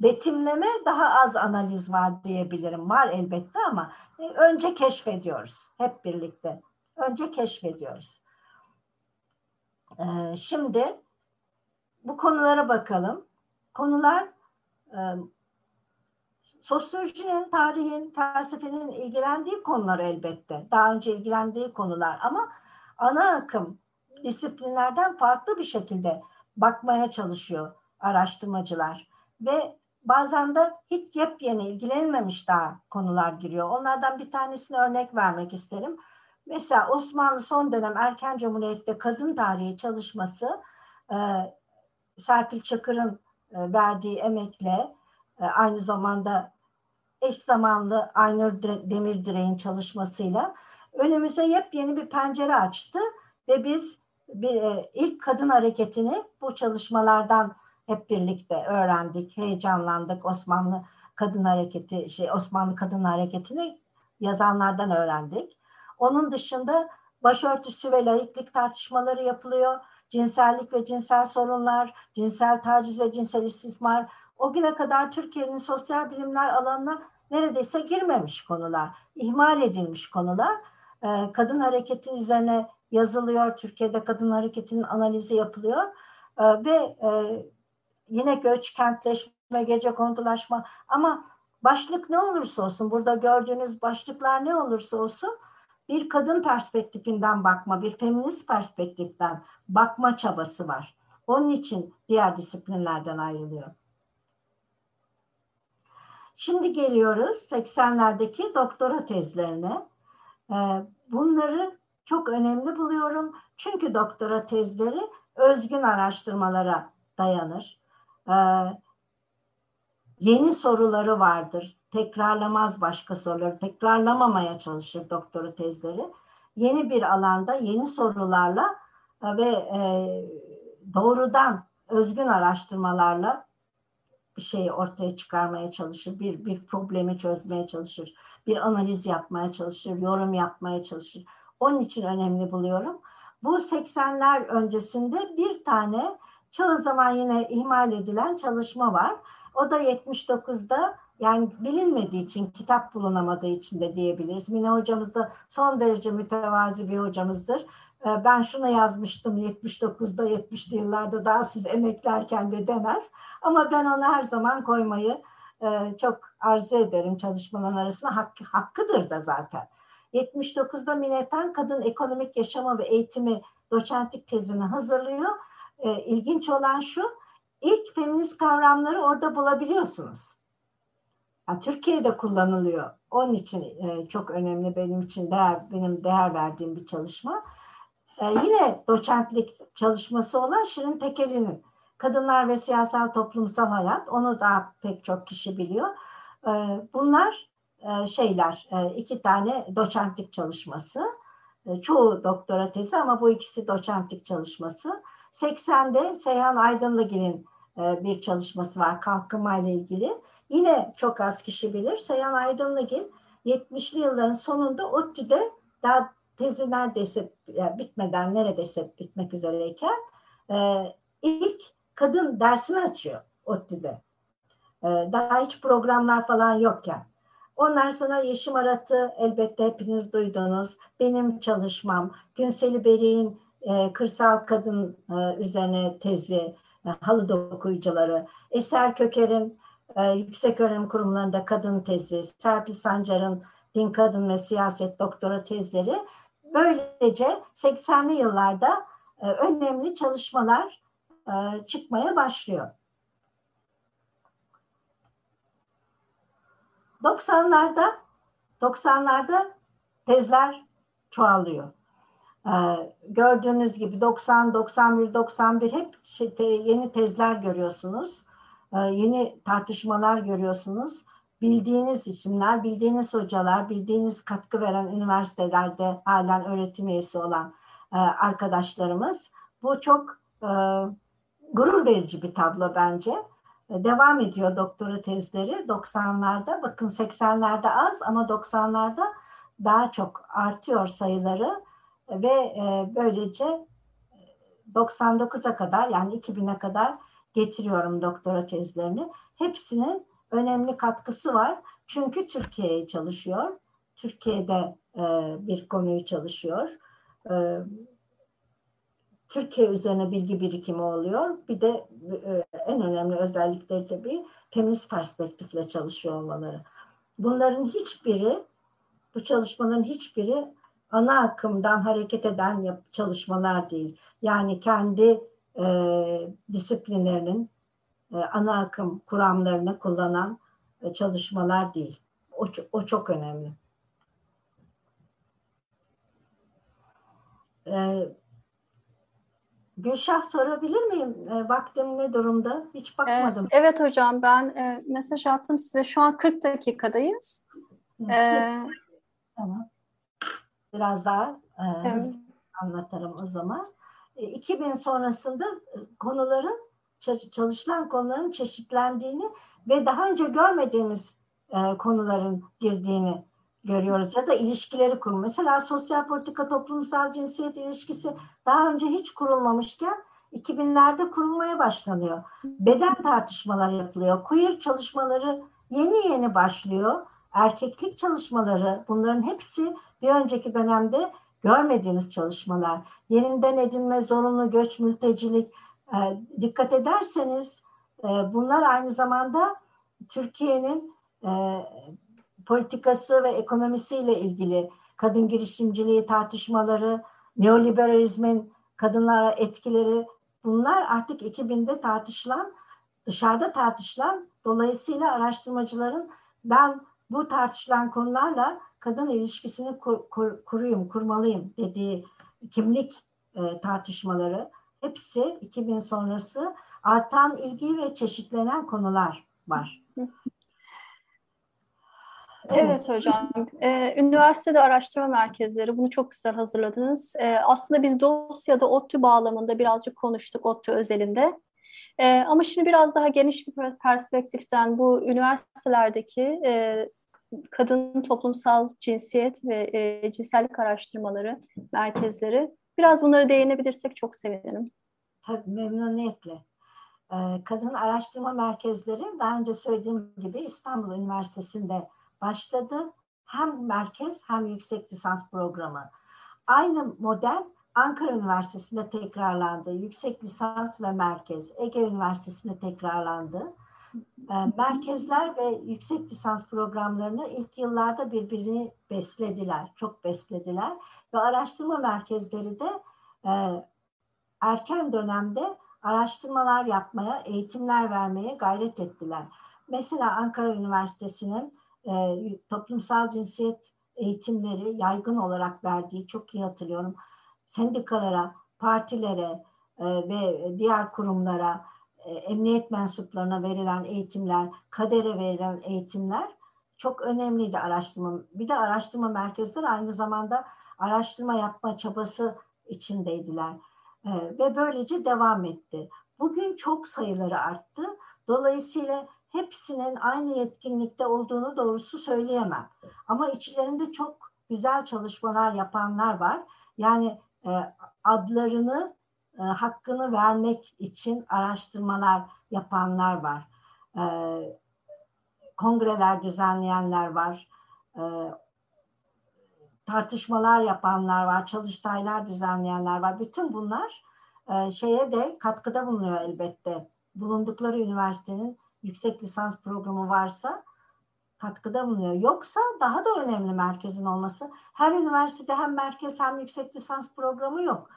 betimleme daha az analiz var diyebilirim. Var elbette ama e, önce keşfediyoruz hep birlikte. Önce keşfediyoruz. E, şimdi bu konulara bakalım konular e, sosyolojinin, tarihin, felsefenin ilgilendiği konular elbette. Daha önce ilgilendiği konular ama ana akım disiplinlerden farklı bir şekilde bakmaya çalışıyor araştırmacılar. Ve bazen de hiç yepyeni ilgilenilmemiş daha konular giriyor. Onlardan bir tanesini örnek vermek isterim. Mesela Osmanlı son dönem erken cumhuriyette kadın tarihi çalışması e, Serpil Çakır'ın verdiği emekle e, aynı zamanda eş zamanlı Aynur Demirdire'nin çalışmasıyla önümüze yepyeni bir pencere açtı ve biz bir, e, ilk kadın hareketini bu çalışmalardan hep birlikte öğrendik, heyecanlandık. Osmanlı Kadın Hareketi, şey Osmanlı Kadın Hareketi'ni yazanlardan öğrendik. Onun dışında başörtüsü ve laiklik tartışmaları yapılıyor. Cinsellik ve cinsel sorunlar, cinsel taciz ve cinsel istismar. O güne kadar Türkiye'nin sosyal bilimler alanına neredeyse girmemiş konular, ihmal edilmiş konular. Ee, kadın hareketi üzerine yazılıyor. Türkiye'de kadın hareketinin analizi yapılıyor. Ee, ve e, yine göç, kentleşme, gece kondulaşma ama başlık ne olursa olsun, burada gördüğünüz başlıklar ne olursa olsun bir kadın perspektifinden bakma, bir feminist perspektiften bakma çabası var. Onun için diğer disiplinlerden ayrılıyor. Şimdi geliyoruz 80'lerdeki doktora tezlerine. Ee, bunları çok önemli buluyorum. Çünkü doktora tezleri özgün araştırmalara dayanır. Ee, yeni soruları vardır. Tekrarlamaz başka soruları. Tekrarlamamaya çalışır doktora tezleri. Yeni bir alanda yeni sorularla e, ve e, doğrudan özgün araştırmalarla bir şeyi ortaya çıkarmaya çalışır, bir, bir problemi çözmeye çalışır, bir analiz yapmaya çalışır, yorum yapmaya çalışır. Onun için önemli buluyorum. Bu 80'ler öncesinde bir tane çoğu zaman yine ihmal edilen çalışma var. O da 79'da yani bilinmediği için, kitap bulunamadığı için de diyebiliriz. Mine hocamız da son derece mütevazi bir hocamızdır. Ee, ben şunu yazmıştım 79'da 70'li yıllarda daha siz emeklerken de demez. Ama ben onu her zaman koymayı e, çok arzu ederim çalışmaların arasında. Hakkı, hakkıdır da zaten. 79'da Mineten Kadın Ekonomik Yaşamı ve Eğitimi doçentlik tezini hazırlıyor. E, ilginç olan şu, ilk feminist kavramları orada bulabiliyorsunuz. Yani Türkiye'de kullanılıyor. Onun için e, çok önemli benim için değer, benim değer verdiğim bir çalışma. E, yine doçentlik çalışması olan Şirin Tekeli'nin Kadınlar ve Siyasal Toplumsal Hayat. Onu da pek çok kişi biliyor. E, bunlar e, şeyler, e, iki tane doçentlik çalışması. E, çoğu doktora tezi ama bu ikisi doçentlik çalışması. 80'de Seyhan Aydınlıgil'in e, bir çalışması var kalkınma ile ilgili. Yine çok az kişi bilir. Seyhan Aydınlıgil 70'li yılların sonunda ODTÜ'de daha tezi neredeyse yani bitmeden neredeyse bitmek üzereyken e, ilk kadın dersini açıyor ODTÜ'de. E, daha hiç programlar falan yokken. Onlar sonra Yeşim Arat'ı elbette hepiniz duydunuz. Benim çalışmam, Günseli Beri'nin e, kırsal kadın e, üzerine tezi, e, halı dokuyucuları, Eser Köker'in e, yüksek öğrenim kurumlarında kadın tezi, Serpil Sancar'ın din kadın ve siyaset doktora tezleri böylece 80'li yıllarda e, önemli çalışmalar e, çıkmaya başlıyor. 90'larda 90'larda tezler çoğalıyor. Ee, gördüğünüz gibi 90, 91, 91 hep şey, te, yeni tezler görüyorsunuz. Ee, yeni tartışmalar görüyorsunuz. Bildiğiniz isimler, bildiğiniz hocalar, bildiğiniz katkı veren üniversitelerde halen öğretim üyesi olan e, arkadaşlarımız. Bu çok e, gurur verici bir tablo bence. E, devam ediyor doktora tezleri 90'larda. Bakın 80'lerde az ama 90'larda daha çok artıyor sayıları ve böylece 99'a kadar yani 2000'e kadar getiriyorum doktora tezlerini. Hepsinin önemli katkısı var. Çünkü Türkiye'ye çalışıyor. Türkiye'de e, bir konuyu çalışıyor. E, Türkiye üzerine bilgi birikimi oluyor. Bir de e, en önemli özellikleri tabii feminist perspektifle çalışıyor olmaları. Bunların hiçbiri, bu çalışmaların hiçbiri ana akımdan hareket eden çalışmalar değil. Yani kendi e, disiplinlerinin e, ana akım kuramlarını kullanan e, çalışmalar değil. O, o çok önemli. Ee, Gülşah sorabilir miyim? E, vaktim ne durumda? Hiç bakmadım. Ee, evet hocam ben e, mesaj attım size. Şu an 40 dakikadayız. Ee, tamam. Biraz daha e, evet. anlatırım o zaman. E, 2000 sonrasında konuların çalışılan konuların çeşitlendiğini ve daha önce görmediğimiz e, konuların girdiğini görüyoruz ya da ilişkileri kurma. Mesela sosyal politika toplumsal cinsiyet ilişkisi daha önce hiç kurulmamışken 2000'lerde kurulmaya başlanıyor. Beden tartışmaları yapılıyor. Queer çalışmaları yeni yeni başlıyor. Erkeklik çalışmaları bunların hepsi bir önceki dönemde görmediğimiz çalışmalar. Yerinden edinme, zorunlu göç, mültecilik. E, dikkat ederseniz e, bunlar aynı zamanda Türkiye'nin e, politikası ve ekonomisiyle ilgili kadın girişimciliği tartışmaları, neoliberalizmin kadınlara etkileri bunlar artık 2000'de tartışılan, dışarıda tartışılan dolayısıyla araştırmacıların ben bu tartışılan konularla kadın ilişkisini kur, kur, kuruyum, kurmalıyım dediği kimlik e, tartışmaları hepsi 2000 sonrası artan ilgi ve çeşitlenen konular var. Evet hocam. Ee, üniversitede araştırma merkezleri bunu çok güzel hazırladınız. Ee, aslında biz dosyada ODTÜ bağlamında birazcık konuştuk ODTÜ özelinde. Ee, ama şimdi biraz daha geniş bir perspektiften bu üniversitelerdeki e, kadın toplumsal cinsiyet ve e, cinsellik araştırmaları merkezleri biraz bunlara değinebilirsek çok sevinirim. Tabii memnuniyetle. Ee, kadın araştırma merkezleri daha önce söylediğim gibi İstanbul Üniversitesi'nde başladı. Hem merkez hem yüksek lisans programı. Aynı model Ankara Üniversitesi'nde tekrarlandı. Yüksek lisans ve merkez. Ege Üniversitesi'nde tekrarlandı. Ee, merkezler ve yüksek lisans programlarını ilk yıllarda birbirini beslediler, çok beslediler. Ve araştırma merkezleri de e, erken dönemde araştırmalar yapmaya, eğitimler vermeye gayret ettiler. Mesela Ankara Üniversitesi'nin e, toplumsal cinsiyet eğitimleri yaygın olarak verdiği çok iyi hatırlıyorum. Sendikalara, partilere e, ve diğer kurumlara, e, emniyet mensuplarına verilen eğitimler, kadere verilen eğitimler çok önemliydi araştırma. Bir de araştırma merkezleri aynı zamanda araştırma yapma çabası içindeydiler. E, ve böylece devam etti. Bugün çok sayıları arttı. Dolayısıyla hepsinin aynı yetkinlikte olduğunu doğrusu söyleyemem. Ama içlerinde çok güzel çalışmalar yapanlar var. Yani e, adlarını, e, hakkını vermek için araştırmalar yapanlar var. E, kongreler düzenleyenler var. E, tartışmalar yapanlar var, çalıştaylar düzenleyenler var. Bütün bunlar e, şeye de katkıda bulunuyor elbette. Bulundukları üniversitenin yüksek lisans programı varsa katkıda bulunuyor. Yoksa daha da önemli merkezin olması. Her üniversitede hem merkez hem yüksek lisans programı yok.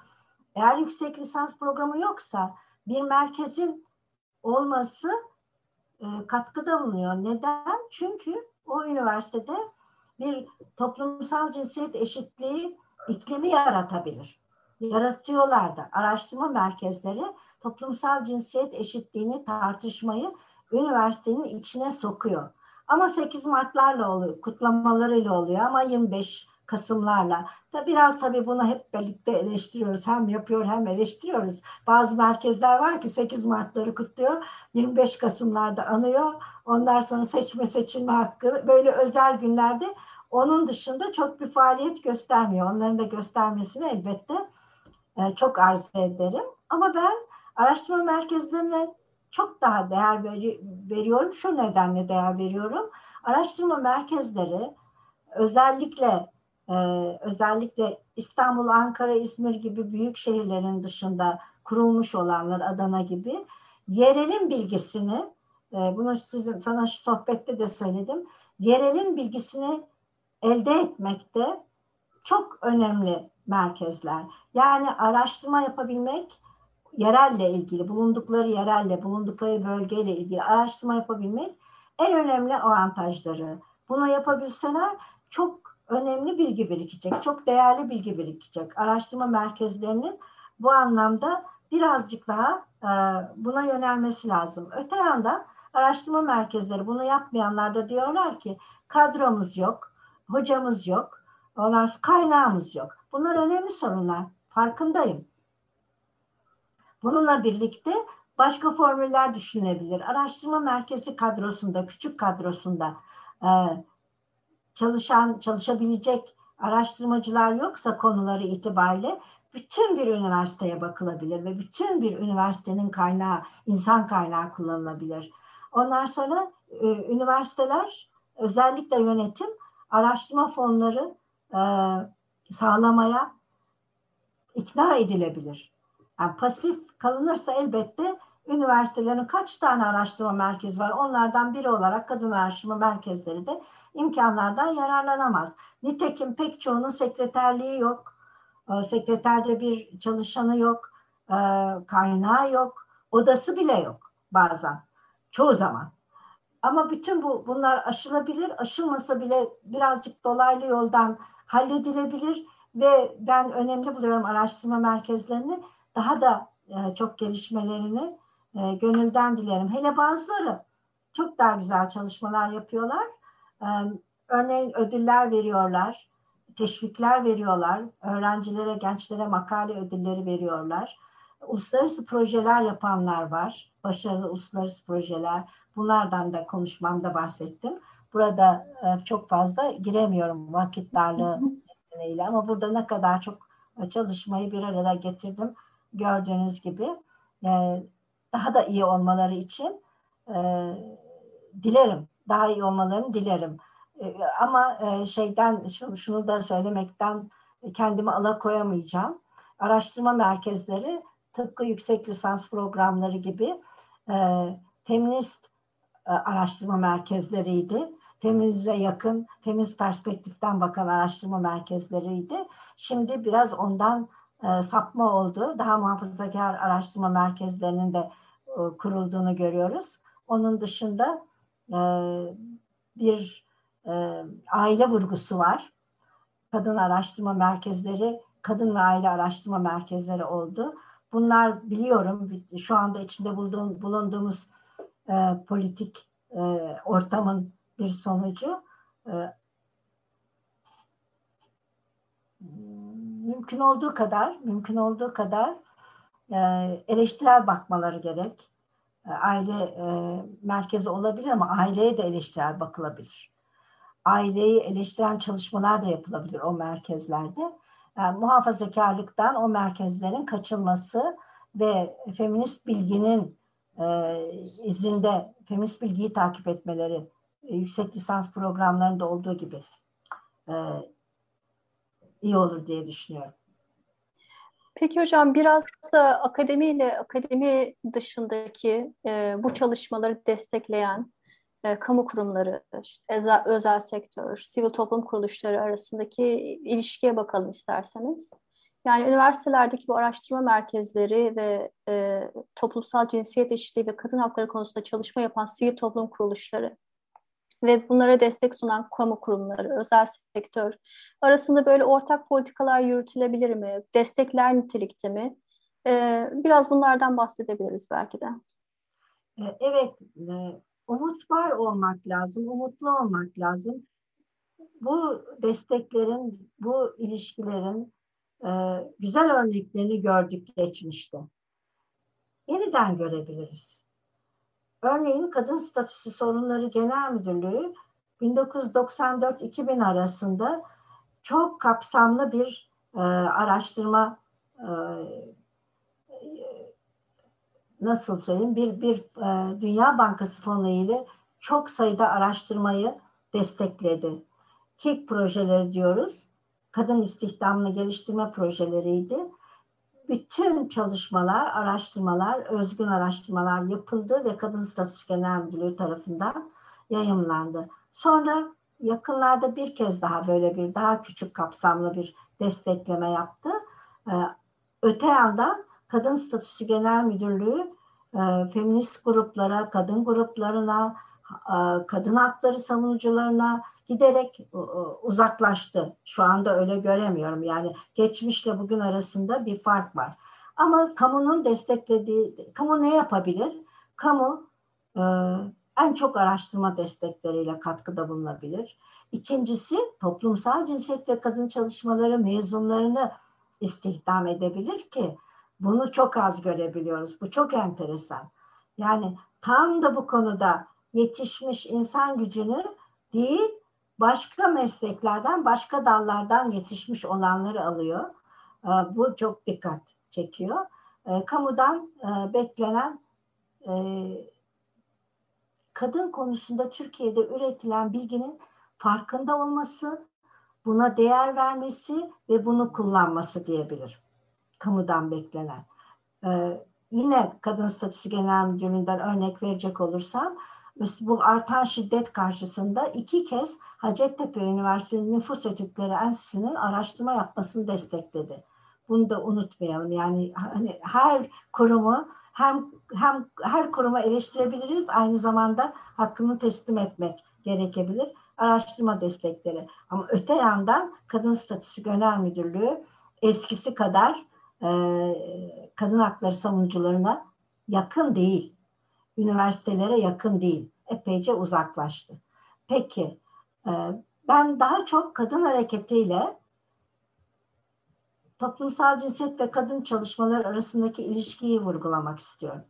Eğer yüksek lisans programı yoksa bir merkezin olması e, katkıda bulunuyor. Neden? Çünkü o üniversitede bir toplumsal cinsiyet eşitliği iklimi yaratabilir. Yaratıyorlar da. Araştırma merkezleri toplumsal cinsiyet eşitliğini tartışmayı üniversitenin içine sokuyor. Ama 8 Mart'larla oluyor, kutlamalarıyla oluyor ama 25 Kasımlarla. Da biraz tabii bunu hep birlikte eleştiriyoruz. Hem yapıyor hem eleştiriyoruz. Bazı merkezler var ki 8 Mart'ları kutluyor. 25 Kasımlarda anıyor. Ondan sonra seçme seçilme hakkı böyle özel günlerde onun dışında çok bir faaliyet göstermiyor. Onların da göstermesini elbette e, çok arzu ederim. Ama ben araştırma merkezlerine çok daha değer veri, veriyorum. Şu nedenle değer veriyorum. Araştırma merkezleri özellikle özellikle İstanbul, Ankara, İzmir gibi büyük şehirlerin dışında kurulmuş olanlar Adana gibi yerelin bilgisini e, bunu sizin sana şu sohbette de söyledim. Yerelin bilgisini elde etmekte çok önemli merkezler. Yani araştırma yapabilmek yerelle ilgili, bulundukları yerelle, bulundukları bölgeyle ilgili araştırma yapabilmek en önemli avantajları. Bunu yapabilseler çok önemli bilgi birikecek, çok değerli bilgi birikecek. Araştırma merkezlerinin bu anlamda birazcık daha e, buna yönelmesi lazım. Öte yandan araştırma merkezleri bunu yapmayanlar da diyorlar ki kadromuz yok, hocamız yok, ondan kaynağımız yok. Bunlar önemli sorunlar. Farkındayım. Bununla birlikte başka formüller düşünebilir. Araştırma merkezi kadrosunda, küçük kadrosunda e, çalışan, çalışabilecek araştırmacılar yoksa konuları itibariyle bütün bir üniversiteye bakılabilir ve bütün bir üniversitenin kaynağı, insan kaynağı kullanılabilir. Ondan sonra e, üniversiteler, özellikle yönetim araştırma fonları e, sağlamaya ikna edilebilir. Yani pasif kalınırsa elbette üniversitelerin kaç tane araştırma merkezi var? Onlardan biri olarak kadın araştırma merkezleri de imkanlardan yararlanamaz. Nitekim pek çoğunun sekreterliği yok. E, sekreterde bir çalışanı yok. E, kaynağı yok. Odası bile yok bazen. Çoğu zaman. Ama bütün bu bunlar aşılabilir. Aşılmasa bile birazcık dolaylı yoldan halledilebilir ve ben önemli buluyorum araştırma merkezlerini daha da e, çok gelişmelerini e, gönülden dilerim. Hele bazıları çok daha güzel çalışmalar yapıyorlar. E, örneğin ödüller veriyorlar, teşvikler veriyorlar, öğrencilere, gençlere makale ödülleri veriyorlar. Uluslararası projeler yapanlar var, başarılı uluslararası projeler. Bunlardan da konuşmamda bahsettim. Burada e, çok fazla giremiyorum vakit darlığı nedeniyle ama burada ne kadar çok çalışmayı bir arada getirdim gördüğünüz gibi. E, daha da iyi olmaları için e, dilerim. Daha iyi olmalarını dilerim. E, ama e, şeyden şunu, şunu da söylemekten kendimi alakoyamayacağım. Araştırma merkezleri tıpkı yüksek lisans programları gibi e, feminist e, araştırma merkezleriydi. Feminizme yakın, feminist perspektiften bakan araştırma merkezleriydi. Şimdi biraz ondan e, sapma oldu. Daha muhafazakar araştırma merkezlerinin de e, kurulduğunu görüyoruz. Onun dışında e, bir aile vurgusu var. Kadın araştırma merkezleri, kadın ve aile araştırma merkezleri oldu. Bunlar biliyorum şu anda içinde bulduğum, bulunduğumuz e, politik e, ortamın bir sonucu. E, mümkün olduğu kadar, mümkün olduğu kadar e, eleştirel bakmaları gerek. E, aile e, merkezi olabilir ama aileye de eleştirel bakılabilir. Aileyi eleştiren çalışmalar da yapılabilir o merkezlerde. Yani muhafazakarlıktan o merkezlerin kaçılması ve feminist bilginin e, izinde feminist bilgiyi takip etmeleri e, yüksek lisans programlarında olduğu gibi e, iyi olur diye düşünüyorum. Peki hocam biraz da akademiyle akademi dışındaki e, bu çalışmaları destekleyen e, kamu kurumları, işte, özel, özel sektör, sivil toplum kuruluşları arasındaki ilişkiye bakalım isterseniz. Yani üniversitelerdeki bu araştırma merkezleri ve e, toplumsal cinsiyet eşitliği ve kadın hakları konusunda çalışma yapan sivil toplum kuruluşları ve bunlara destek sunan kamu kurumları, özel sektör arasında böyle ortak politikalar yürütülebilir mi? Destekler nitelikte mi? Ee, biraz bunlardan bahsedebiliriz belki de. E, evet, e, umut var olmak lazım, umutlu olmak lazım. Bu desteklerin, bu ilişkilerin e, güzel örneklerini gördük geçmişte. Yeniden görebiliriz. Örneğin Kadın Statüsü Sorunları Genel Müdürlüğü 1994-2000 arasında çok kapsamlı bir e, araştırma e, nasıl söyleyeyim bir bir e, Dünya Bankası fonu ile çok sayıda araştırmayı destekledi. KİK projeleri diyoruz. Kadın istihdamını geliştirme projeleriydi bütün çalışmalar, araştırmalar, özgün araştırmalar yapıldı ve Kadın Statüsü Genel Müdürlüğü tarafından yayımlandı. Sonra yakınlarda bir kez daha böyle bir daha küçük kapsamlı bir destekleme yaptı. Ee, öte yandan Kadın Statüsü Genel Müdürlüğü e, feminist gruplara, kadın gruplarına, e, kadın hakları savunucularına giderek e, uzaklaştı. Şu anda öyle göremiyorum. Yani geçmişle bugün arasında bir fark var. Ama kamunun desteklediği, kamu ne yapabilir? Kamu e, en çok araştırma destekleriyle katkıda bulunabilir. İkincisi toplumsal cinsiyet ve kadın çalışmaları mezunlarını istihdam edebilir ki bunu çok az görebiliyoruz. Bu çok enteresan. Yani tam da bu konuda yetişmiş insan gücünü değil başka mesleklerden, başka dallardan yetişmiş olanları alıyor. Ee, bu çok dikkat çekiyor. Ee, kamudan e, beklenen e, kadın konusunda Türkiye'de üretilen bilginin farkında olması, buna değer vermesi ve bunu kullanması diyebilir. Kamudan beklenen. Ee, yine Kadın Statüsü Genel Müdürlüğü'nden örnek verecek olursam, bu artan şiddet karşısında iki kez Hacettepe Üniversitesi Nüfus Etütleri Enstitüsü'nün araştırma yapmasını destekledi. Bunu da unutmayalım. Yani hani her kurumu hem hem her kurumu eleştirebiliriz aynı zamanda hakkını teslim etmek gerekebilir. Araştırma destekleri. Ama öte yandan Kadın Statüsü Genel Müdürlüğü eskisi kadar e, kadın hakları savunucularına yakın değil. Üniversitelere yakın değil. Epeyce uzaklaştı. Peki e, ben daha çok kadın hareketiyle toplumsal cinsiyet ve kadın çalışmalar arasındaki ilişkiyi vurgulamak istiyorum.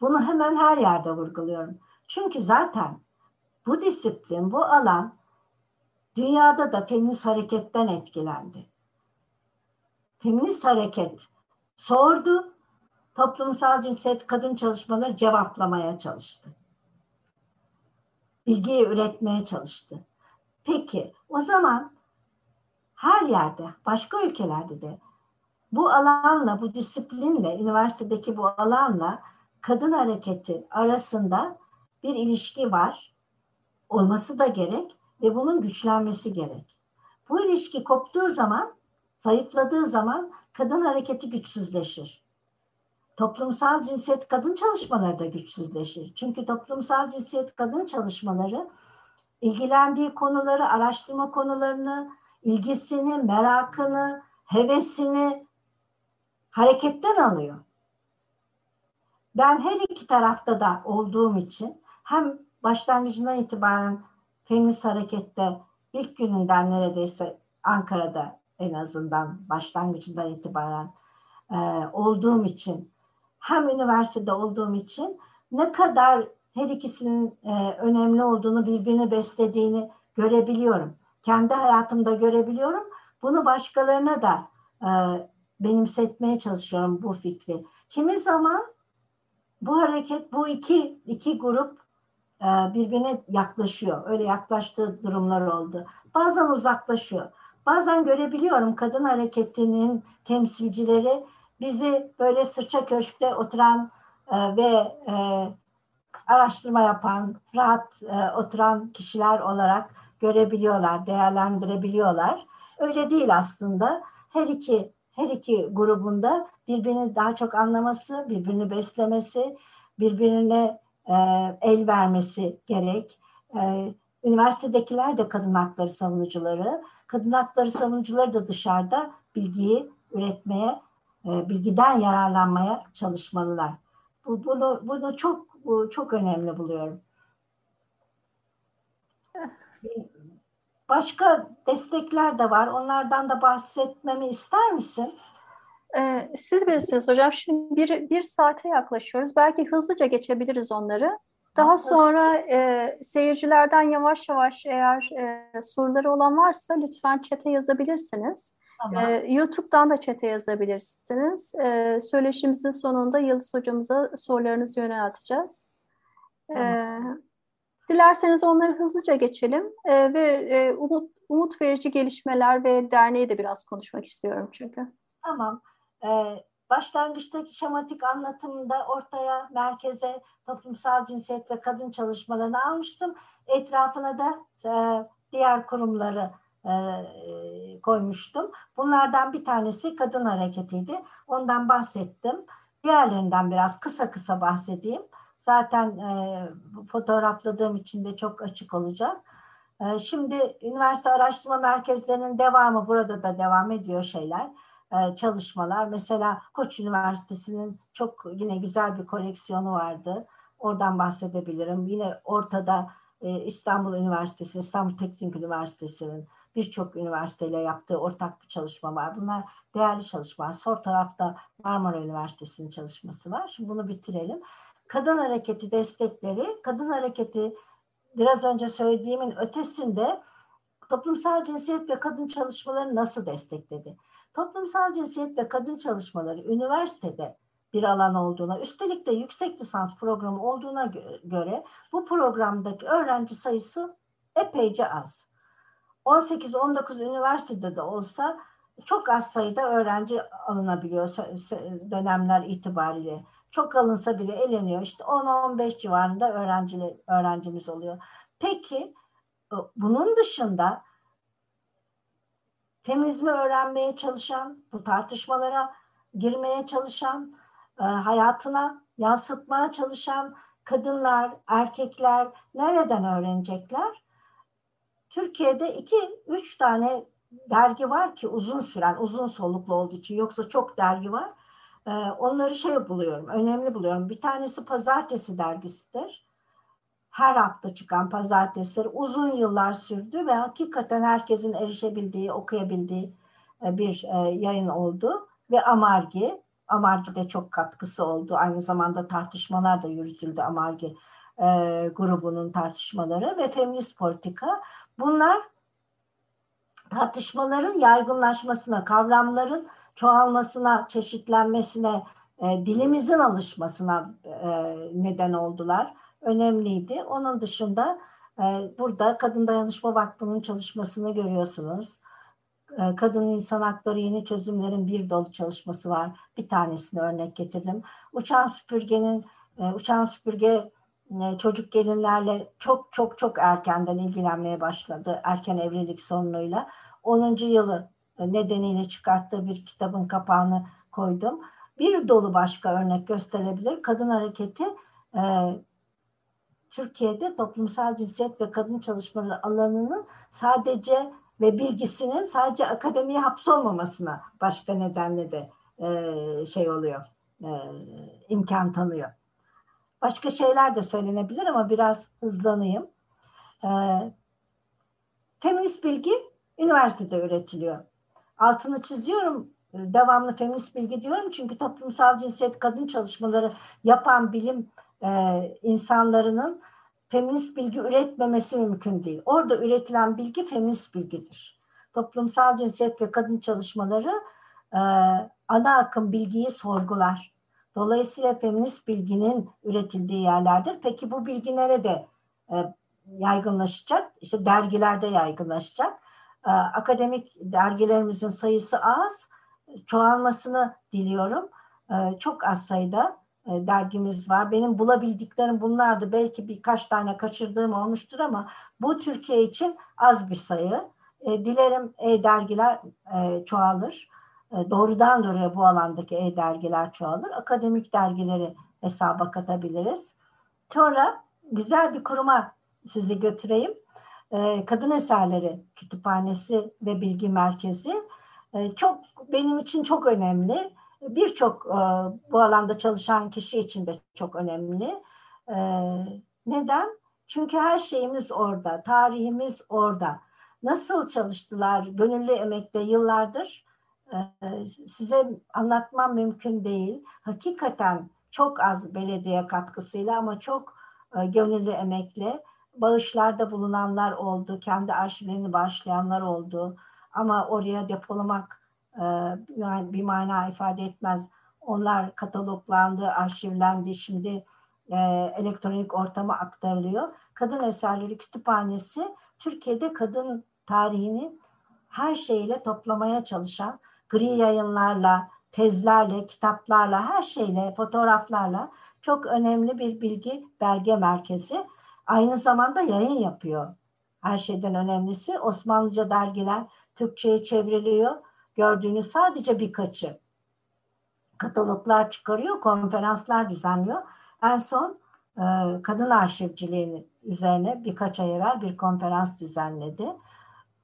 Bunu hemen her yerde vurguluyorum. Çünkü zaten bu disiplin, bu alan dünyada da feminist hareketten etkilendi. Feminist hareket sordu, toplumsal cinsiyet kadın çalışmaları cevaplamaya çalıştı. Bilgiyi üretmeye çalıştı. Peki o zaman her yerde, başka ülkelerde de bu alanla, bu disiplinle, üniversitedeki bu alanla kadın hareketi arasında bir ilişki var. Olması da gerek ve bunun güçlenmesi gerek. Bu ilişki koptuğu zaman, zayıfladığı zaman kadın hareketi güçsüzleşir. Toplumsal cinsiyet kadın çalışmaları da güçsüzleşir. Çünkü toplumsal cinsiyet kadın çalışmaları ilgilendiği konuları, araştırma konularını, ilgisini, merakını, hevesini hareketten alıyor. Ben her iki tarafta da olduğum için hem başlangıcından itibaren feminist harekette ilk gününden neredeyse Ankara'da en azından başlangıcından itibaren e, olduğum için hem üniversitede olduğum için ne kadar her ikisinin e, önemli olduğunu birbirini beslediğini görebiliyorum kendi hayatımda görebiliyorum. Bunu başkalarına da e, benimsetmeye çalışıyorum bu fikri. Kimi zaman bu hareket, bu iki iki grup e, birbirine yaklaşıyor. Öyle yaklaştığı durumlar oldu. Bazen uzaklaşıyor. Bazen görebiliyorum kadın hareketinin temsilcileri bizi böyle sırça köşkte oturan e, ve e, araştırma yapan, rahat e, oturan kişiler olarak görebiliyorlar, değerlendirebiliyorlar. Öyle değil aslında. Her iki her iki grubunda birbirini daha çok anlaması, birbirini beslemesi, birbirine e, el vermesi gerek. E, üniversitedekiler de kadın hakları savunucuları. Kadın hakları savunucuları da dışarıda bilgiyi üretmeye, e, bilgiden yararlanmaya çalışmalılar. Bu, bunu bunu çok çok önemli buluyorum. Başka destekler de var. Onlardan da bahsetmemi ister misin? Ee, siz bilirsiniz hocam. Şimdi bir, bir saate yaklaşıyoruz. Belki hızlıca geçebiliriz onları. Daha sonra e, seyircilerden yavaş yavaş eğer e, soruları olan varsa lütfen çete yazabilirsiniz. Tamam. E, YouTube'dan da çete yazabilirsiniz. E, söyleşimizin sonunda Yıldız hocamıza sorularınızı yönelteceğiz. E, tamam. E, Dilerseniz onları hızlıca geçelim e, ve e, umut, umut verici gelişmeler ve derneği de biraz konuşmak istiyorum çünkü. Tamam. Ee, başlangıçtaki şematik anlatımında ortaya, merkeze toplumsal cinsiyet ve kadın çalışmalarını almıştım. Etrafına da e, diğer kurumları e, koymuştum. Bunlardan bir tanesi kadın hareketiydi. Ondan bahsettim. Diğerlerinden biraz kısa kısa bahsedeyim. Zaten e, fotoğrafladığım için de çok açık olacak. E, şimdi üniversite araştırma merkezlerinin devamı burada da devam ediyor şeyler, e, çalışmalar. Mesela Koç Üniversitesi'nin çok yine güzel bir koleksiyonu vardı. Oradan bahsedebilirim. Yine ortada e, İstanbul Üniversitesi, İstanbul Teknik Üniversitesi'nin birçok üniversiteyle yaptığı ortak bir çalışma var. Bunlar değerli çalışmalar. Sol tarafta Marmara Üniversitesi'nin çalışması var. Şimdi bunu bitirelim. Kadın hareketi destekleri, kadın hareketi biraz önce söylediğimin ötesinde toplumsal cinsiyet ve kadın çalışmaları nasıl destekledi? Toplumsal cinsiyet ve kadın çalışmaları üniversitede bir alan olduğuna, üstelik de yüksek lisans programı olduğuna göre bu programdaki öğrenci sayısı epeyce az. 18-19 üniversitede de olsa çok az sayıda öğrenci alınabiliyor dönemler itibariyle. Çok alınsa bile eleniyor. İşte 10-15 civarında öğrenci, öğrencimiz oluyor. Peki bunun dışında feminizmi öğrenmeye çalışan, bu tartışmalara girmeye çalışan, e, hayatına yansıtmaya çalışan kadınlar, erkekler nereden öğrenecekler? Türkiye'de iki, üç tane dergi var ki uzun süren, uzun soluklu olduğu için yoksa çok dergi var. Ee, onları şey buluyorum, önemli buluyorum. Bir tanesi Pazartesi dergisidir. Her hafta çıkan pazartesileri uzun yıllar sürdü ve hakikaten herkesin erişebildiği, okuyabildiği e, bir e, yayın oldu. Ve Amargi, Amargi'de çok katkısı oldu. Aynı zamanda tartışmalar da yürütüldü Amargi e, grubunun tartışmaları ve feminist politika. Bunlar tartışmaların yaygınlaşmasına, kavramların çoğalmasına, çeşitlenmesine, e, dilimizin alışmasına e, neden oldular. Önemliydi. Onun dışında e, burada Kadın Dayanışma Vakfı'nın çalışmasını görüyorsunuz. E, kadın insan hakları yeni çözümlerin bir dolu çalışması var. Bir tanesini örnek getirdim. Uçan süpürgenin, e, uçan süpürge çocuk gelinlerle çok çok çok erkenden ilgilenmeye başladı. Erken evlilik sorunuyla. 10. yılı nedeniyle çıkarttığı bir kitabın kapağını koydum. Bir dolu başka örnek gösterebilir. Kadın hareketi e, Türkiye'de toplumsal cinsiyet ve kadın çalışmaları alanının sadece ve bilgisinin sadece akademiye hapsolmamasına başka nedenle de e, şey oluyor, e, imkan tanıyor. Başka şeyler de söylenebilir ama biraz hızlanayım. E, feminist bilgi üniversitede üretiliyor. Altını çiziyorum, devamlı feminist bilgi diyorum çünkü toplumsal cinsiyet kadın çalışmaları yapan bilim e, insanlarının feminist bilgi üretmemesi mümkün değil. Orada üretilen bilgi feminist bilgidir. Toplumsal cinsiyet ve kadın çalışmaları e, ana akım bilgiyi sorgular. Dolayısıyla feminist bilginin üretildiği yerlerdir. Peki bu bilgi nerede e, yaygınlaşacak? İşte dergilerde yaygınlaşacak. E, akademik dergilerimizin sayısı az. Çoğalmasını diliyorum. E, çok az sayıda e, dergimiz var. Benim bulabildiklerim bunlardı. Belki birkaç tane kaçırdığım olmuştur ama bu Türkiye için az bir sayı. E, dilerim e-dergiler e, çoğalır. E, doğrudan doğruya bu alandaki e-dergiler çoğalır. Akademik dergileri hesaba katabiliriz. Sonra güzel bir kuruma sizi götüreyim. E, Kadın Eserleri Kütüphanesi ve Bilgi Merkezi. E, çok benim için çok önemli birçok bu alanda çalışan kişi için de çok önemli. Neden? Çünkü her şeyimiz orada, tarihimiz orada. Nasıl çalıştılar gönüllü emekte yıllardır size anlatmam mümkün değil. Hakikaten çok az belediye katkısıyla ama çok e, gönüllü emekle bağışlarda bulunanlar oldu, kendi arşivlerini bağışlayanlar oldu. Ama oraya depolamak yani bir mana ifade etmez. Onlar kataloglandı, arşivlendi, şimdi e, elektronik ortama aktarılıyor. Kadın Eserleri Kütüphanesi Türkiye'de kadın tarihini her şeyle toplamaya çalışan, gri yayınlarla, tezlerle, kitaplarla, her şeyle, fotoğraflarla çok önemli bir bilgi belge merkezi. Aynı zamanda yayın yapıyor. her şeyden önemlisi Osmanlıca dergiler Türkçe'ye çevriliyor. Gördüğünüz sadece birkaçı. Kataloglar çıkarıyor, konferanslar düzenliyor. En son e, kadın arşivciliğini üzerine birkaç ay evvel bir konferans düzenledi.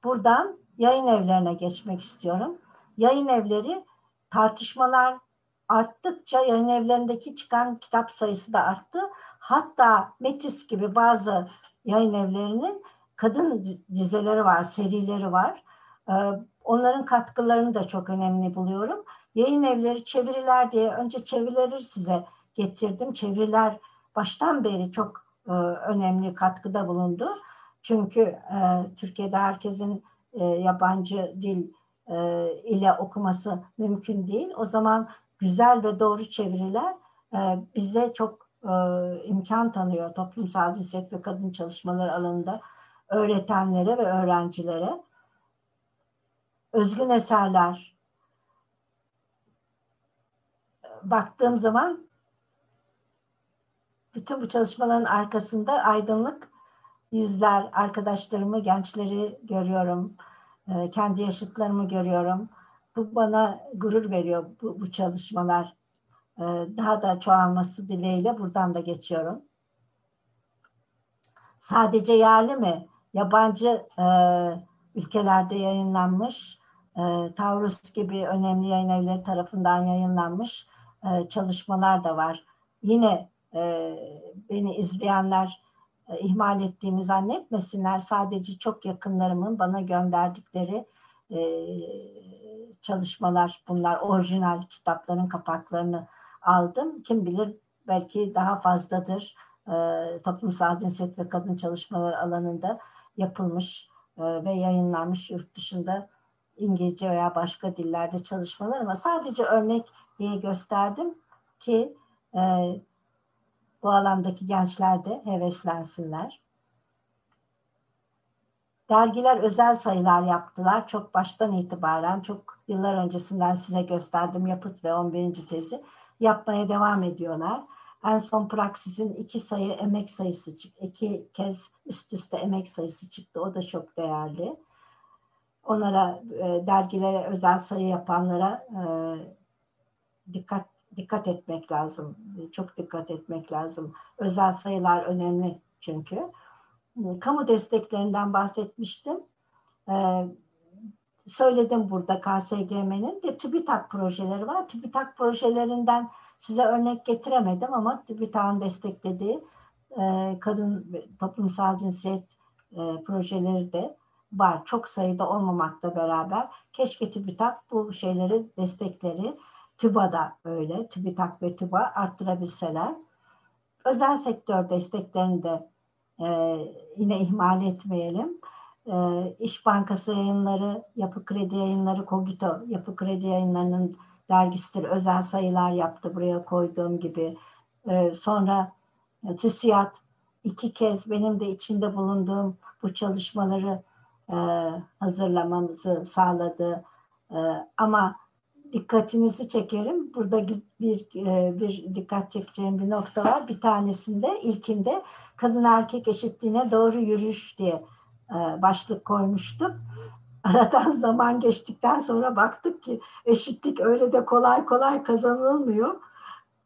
Buradan yayın evlerine geçmek istiyorum. Yayın evleri tartışmalar arttıkça yayın evlerindeki çıkan kitap sayısı da arttı. Hatta Metis gibi bazı yayın evlerinin kadın dizeleri var, serileri var. Ee, onların katkılarını da çok önemli buluyorum. Yayın evleri çeviriler diye önce çevirileri size getirdim. Çeviriler baştan beri çok e, önemli katkıda bulundu. Çünkü e, Türkiye'de herkesin e, yabancı dil ile okuması mümkün değil. O zaman güzel ve doğru çeviriler bize çok imkan tanıyor toplumsal cinsiyet ve kadın çalışmaları alanında öğretenlere ve öğrencilere. Özgün eserler baktığım zaman bütün bu çalışmaların arkasında aydınlık yüzler, arkadaşlarımı, gençleri görüyorum. Ee, kendi yaşıtlarımı görüyorum. Bu bana gurur veriyor bu, bu çalışmalar. Ee, daha da çoğalması dileğiyle buradan da geçiyorum. Sadece yerli mi? Yabancı e, ülkelerde yayınlanmış, e, Taurus gibi önemli yayın evleri tarafından yayınlanmış e, çalışmalar da var. Yine e, beni izleyenler ihmal ettiğimi zannetmesinler. Sadece çok yakınlarımın bana gönderdikleri e, çalışmalar bunlar. Orijinal kitapların kapaklarını aldım. Kim bilir belki daha fazladır. E, toplumsal cinsiyet ve kadın çalışmaları alanında yapılmış e, ve yayınlanmış yurt dışında İngilizce veya başka dillerde çalışmalar ama sadece örnek diye gösterdim ki e, bu alandaki gençler de heveslensinler. Dergiler özel sayılar yaptılar. Çok baştan itibaren, çok yıllar öncesinden size gösterdim yapıt ve 11. tezi yapmaya devam ediyorlar. En son Praksis'in iki sayı emek sayısı çıktı. iki kez üst üste emek sayısı çıktı. O da çok değerli. Onlara, e, dergilere özel sayı yapanlara e, dikkat dikkat etmek lazım. Çok dikkat etmek lazım. Özel sayılar önemli çünkü. Kamu desteklerinden bahsetmiştim. Ee, söyledim burada KSGM'nin de TÜBİTAK projeleri var. TÜBİTAK projelerinden size örnek getiremedim ama TÜBİTAK'ın desteklediği e, kadın toplumsal cinsiyet e, projeleri de var. Çok sayıda olmamakla beraber keşke TÜBİTAK bu şeyleri destekleri TÜBA da öyle. TÜBİTAK ve TÜBA arttırabilseler. Özel sektör desteklerini de e, yine ihmal etmeyelim. E, İş Bankası yayınları, Yapı Kredi yayınları, Kogito Yapı Kredi yayınlarının dergisidir. Özel sayılar yaptı buraya koyduğum gibi. E, sonra e, TÜSİAD iki kez benim de içinde bulunduğum bu çalışmaları e, hazırlamamızı sağladı. E, ama dikkatinizi çekerim. Burada bir e, bir dikkat çekeceğim bir nokta var. Bir tanesinde ilkinde kadın erkek eşitliğine doğru yürüyüş diye e, başlık koymuştum. Aradan zaman geçtikten sonra baktık ki eşitlik öyle de kolay kolay kazanılmıyor.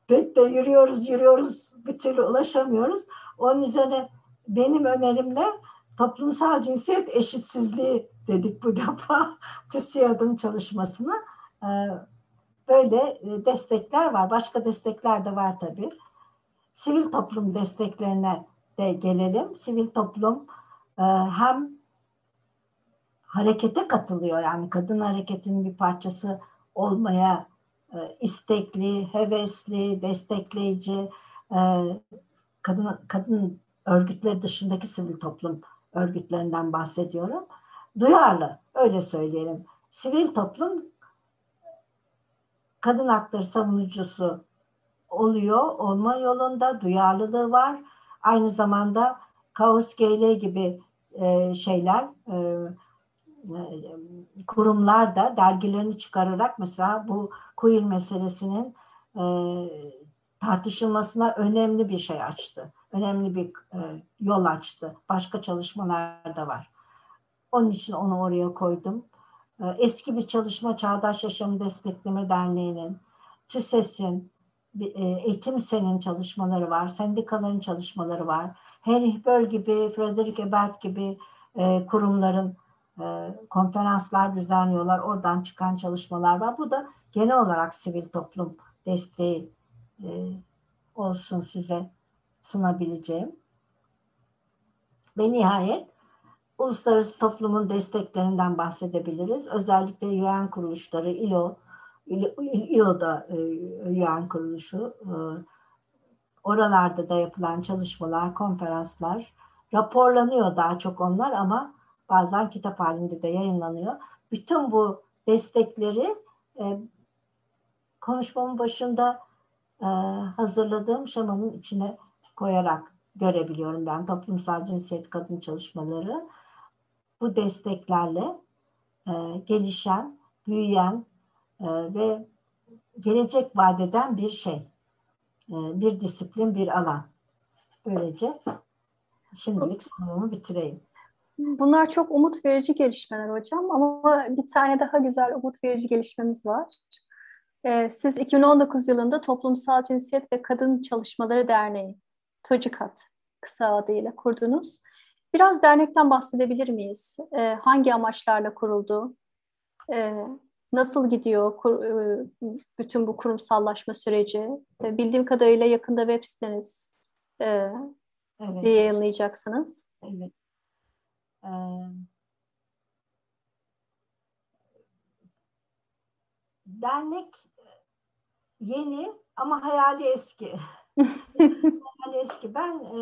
Pek de yürüyoruz yürüyoruz bir türlü ulaşamıyoruz. Onun üzerine benim önerimle toplumsal cinsiyet eşitsizliği dedik bu defa TÜSİAD'ın çalışmasına böyle e, destekler var. Başka destekler de var tabii. Sivil toplum desteklerine de gelelim. Sivil toplum e, hem harekete katılıyor yani kadın hareketinin bir parçası olmaya e, istekli, hevesli, destekleyici kadın kadın örgütleri dışındaki sivil toplum örgütlerinden bahsediyorum. Duyarlı, öyle söyleyelim. Sivil toplum kadın hakları savunucusu oluyor, olma yolunda duyarlılığı var. Aynı zamanda Kaos GL gibi e, şeyler, e, e, kurumlar da dergilerini çıkararak mesela bu queer meselesinin e, tartışılmasına önemli bir şey açtı. önemli bir e, yol açtı. Başka çalışmalar da var. Onun için onu oraya koydum. E, eski bir çalışma Çağdaş Yaşam Destekleme Derneği'nin, TÜSES'in, e, Eğitim Sen'in çalışmaları var, sendikaların çalışmaları var. Heinrich Böll gibi, Frederick Ebert gibi e, kurumların e, konferanslar düzenliyorlar. Oradan çıkan çalışmalar var. Bu da genel olarak sivil toplum desteği e, olsun size sunabileceğim. Ve nihayet uluslararası toplumun desteklerinden bahsedebiliriz. Özellikle UN kuruluşları, ILO, ILO'da UN kuruluşu, oralarda da yapılan çalışmalar, konferanslar, raporlanıyor daha çok onlar ama bazen kitap halinde de yayınlanıyor. Bütün bu destekleri e, konuşmamın başında e, hazırladığım şamanın içine koyarak görebiliyorum ben toplumsal cinsiyet kadın çalışmaları. Bu desteklerle e, gelişen, büyüyen e, ve gelecek vadeden bir şey, e, bir disiplin, bir alan. Böylece şimdilik sunumu bitireyim. Bunlar çok umut verici gelişmeler hocam ama bir tane daha güzel umut verici gelişmemiz var. Ee, siz 2019 yılında Toplumsal Cinsiyet ve Kadın Çalışmaları Derneği, TOCİKAT kısa adıyla kurdunuz. Biraz dernekten bahsedebilir miyiz? Ee, hangi amaçlarla kuruldu? Ee, nasıl gidiyor kur, e, bütün bu kurumsallaşma süreci? Ee, bildiğim kadarıyla yakında web siteniz e, evet. yayınlayacaksınız. Evet. dernek yeni ama hayali eski. hayali eski. Ben e,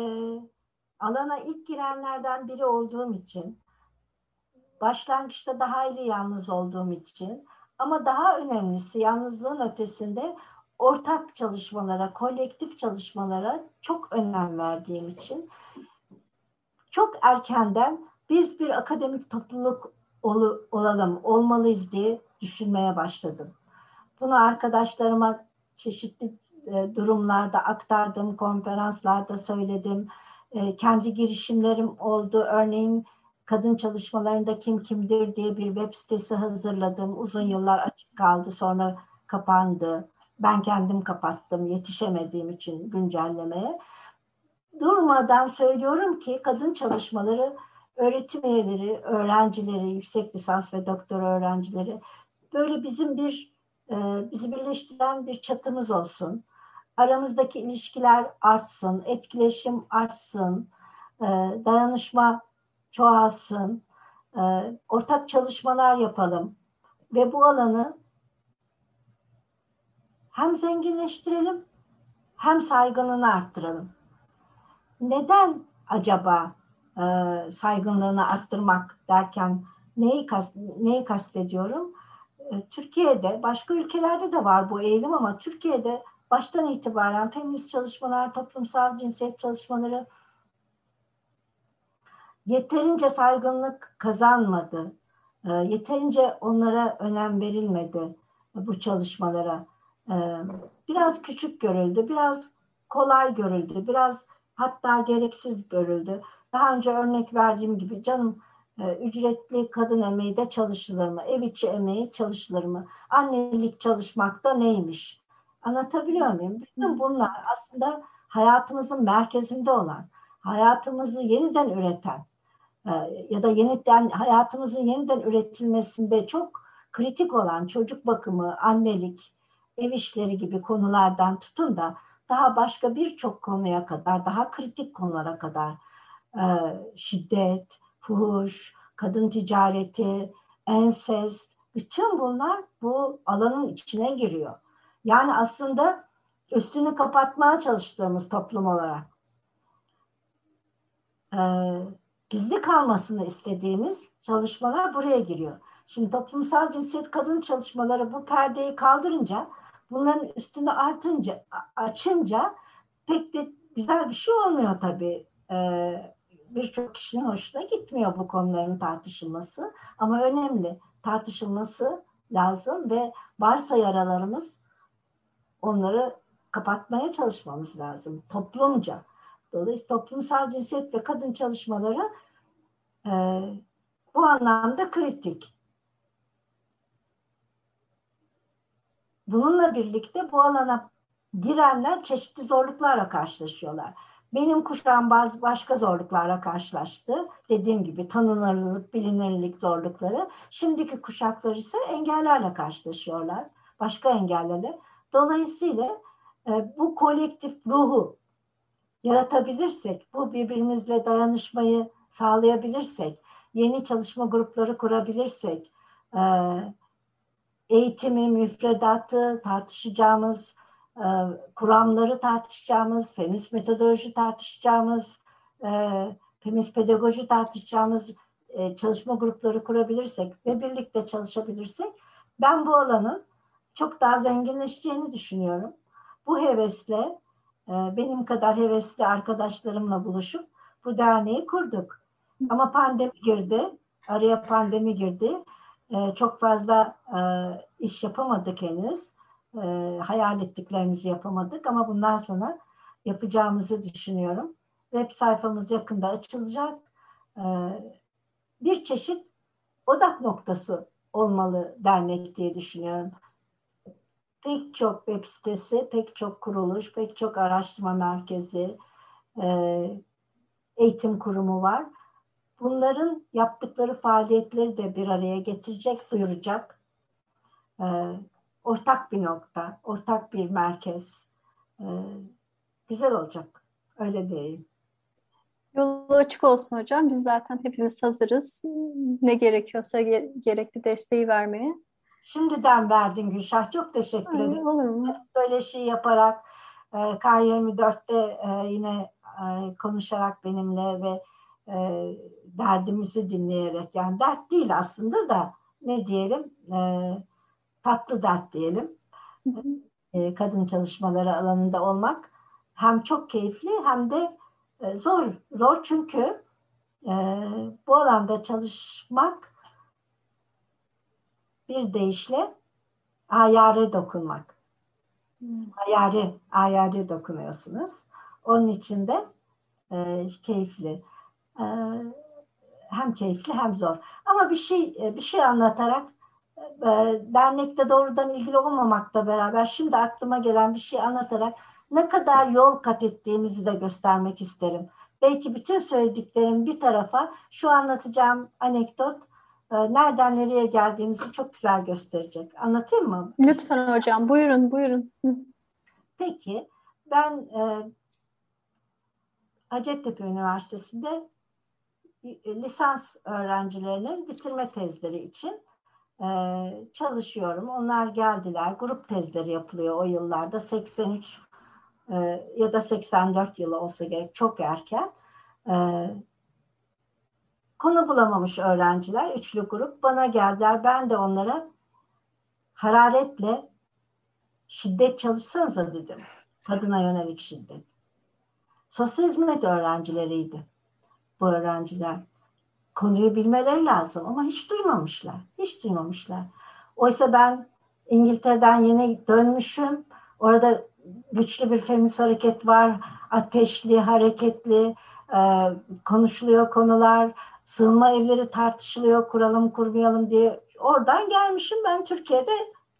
alana ilk girenlerden biri olduğum için, başlangıçta daha iyi yalnız olduğum için ama daha önemlisi yalnızlığın ötesinde ortak çalışmalara, kolektif çalışmalara çok önem verdiğim için çok erkenden biz bir akademik topluluk ol, olalım, olmalıyız diye düşünmeye başladım. Bunu arkadaşlarıma çeşitli e, durumlarda aktardım, konferanslarda söyledim. E, kendi girişimlerim oldu. Örneğin kadın çalışmalarında kim kimdir diye bir web sitesi hazırladım. Uzun yıllar açık kaldı, sonra kapandı. Ben kendim kapattım yetişemediğim için güncellemeye. Durmadan söylüyorum ki kadın çalışmaları öğretim üyeleri, öğrencileri, yüksek lisans ve doktora öğrencileri böyle bizim bir e, bizi birleştiren bir çatımız olsun. Aramızdaki ilişkiler artsın, etkileşim artsın, e, dayanışma çoğalsın, e, ortak çalışmalar yapalım ve bu alanı hem zenginleştirelim hem saygınlığını arttıralım. Neden acaba e, saygınlığını arttırmak derken neyi kast, neyi kastediyorum? Türkiye'de, başka ülkelerde de var bu eğilim ama Türkiye'de baştan itibaren feminist çalışmalar, toplumsal cinsiyet çalışmaları yeterince saygınlık kazanmadı. E, yeterince onlara önem verilmedi bu çalışmalara. E, biraz küçük görüldü, biraz kolay görüldü, biraz hatta gereksiz görüldü. Daha önce örnek verdiğim gibi canım e, ücretli kadın emeği de çalışılır mı? Ev içi emeği çalışılır mı? Annelik çalışmak da neymiş? Anlatabiliyor muyum? Bütün bunlar aslında hayatımızın merkezinde olan, hayatımızı yeniden üreten e, ya da yeniden hayatımızın yeniden üretilmesinde çok kritik olan çocuk bakımı, annelik, ev işleri gibi konulardan tutun da daha başka birçok konuya kadar, daha kritik konulara kadar e, şiddet, fuhuş, kadın ticareti, ensest, bütün bunlar bu alanın içine giriyor. Yani aslında üstünü kapatmaya çalıştığımız toplum olarak e, gizli kalmasını istediğimiz çalışmalar buraya giriyor. Şimdi toplumsal cinsiyet kadın çalışmaları bu perdeyi kaldırınca bunların üstünü artınca açınca pek de güzel bir şey olmuyor tabii. Ee, birçok kişinin hoşuna gitmiyor bu konuların tartışılması ama önemli tartışılması lazım ve varsa yaralarımız onları kapatmaya çalışmamız lazım toplumca. Dolayısıyla toplumsal cinsiyet ve kadın çalışmaları e, bu anlamda kritik. Bununla birlikte bu alana girenler çeşitli zorluklarla karşılaşıyorlar. Benim kuşağım bazı başka zorluklarla karşılaştı. Dediğim gibi tanınırlık, bilinirlik zorlukları. Şimdiki kuşaklar ise engellerle karşılaşıyorlar. Başka engellerle. Dolayısıyla e, bu kolektif ruhu yaratabilirsek, bu birbirimizle dayanışmayı sağlayabilirsek, yeni çalışma grupları kurabilirsek, e, eğitimi, müfredatı tartışacağımız, e, kuramları tartışacağımız, feminist metodoloji tartışacağımız, feminist pedagoji tartışacağımız çalışma grupları kurabilirsek ve birlikte çalışabilirsek ben bu alanın çok daha zenginleşeceğini düşünüyorum. Bu hevesle e, benim kadar hevesli arkadaşlarımla buluşup bu derneği kurduk. Ama pandemi girdi, araya pandemi girdi. E, çok fazla e, iş yapamadık henüz hayal ettiklerimizi yapamadık ama bundan sonra yapacağımızı düşünüyorum. Web sayfamız yakında açılacak. Bir çeşit odak noktası olmalı dernek diye düşünüyorum. Pek çok web sitesi, pek çok kuruluş, pek çok araştırma merkezi, e, eğitim kurumu var. Bunların yaptıkları faaliyetleri de bir araya getirecek, duyuracak. E, ortak bir nokta, ortak bir merkez. Ee, güzel olacak. Öyle diyeyim. Yolu açık olsun hocam. Biz zaten hepimiz hazırız. Ne gerekiyorsa ge- gerekli desteği vermeye. Şimdiden verdin Gülşah. Çok teşekkür Ay, ederim. Olur mu? Söyleşi yaparak e, K24'te e, yine e, konuşarak benimle ve derdimizi dinleyerek yani dert değil aslında da ne diyelim tatlı dert diyelim. Kadın çalışmaları alanında olmak hem çok keyifli hem de zor. Zor çünkü bu alanda çalışmak bir deyişle ayare dokunmak. Hmm. Ayare, ayare dokunuyorsunuz. Onun için de e, keyifli. E, hem keyifli hem zor. Ama bir şey bir şey anlatarak e, dernekte doğrudan ilgili olmamakla beraber şimdi aklıma gelen bir şey anlatarak ne kadar yol kat ettiğimizi de göstermek isterim. Belki bütün söylediklerim bir tarafa şu anlatacağım anekdot e, nereden nereye geldiğimizi çok güzel gösterecek. Anlatayım mı? Lütfen hocam buyurun buyurun. Peki ben e, Hacettepe Üniversitesi'nde e, lisans öğrencilerinin bitirme tezleri için e, çalışıyorum. Onlar geldiler. Grup tezleri yapılıyor o yıllarda. 83 e, ya da 84 yılı olsa gerek. Çok erken. E, konu bulamamış öğrenciler. Üçlü grup bana geldiler. Ben de onlara hararetle şiddet çalışsanıza dedim. Kadına yönelik şiddet. Sosyal hizmet öğrencileriydi bu öğrenciler konuyu bilmeleri lazım ama hiç duymamışlar. Hiç duymamışlar. Oysa ben İngiltere'den yeni dönmüşüm. Orada güçlü bir feminist hareket var. Ateşli, hareketli, konuşuluyor konular. Sığınma evleri tartışılıyor, kuralım kurmayalım diye. Oradan gelmişim ben Türkiye'de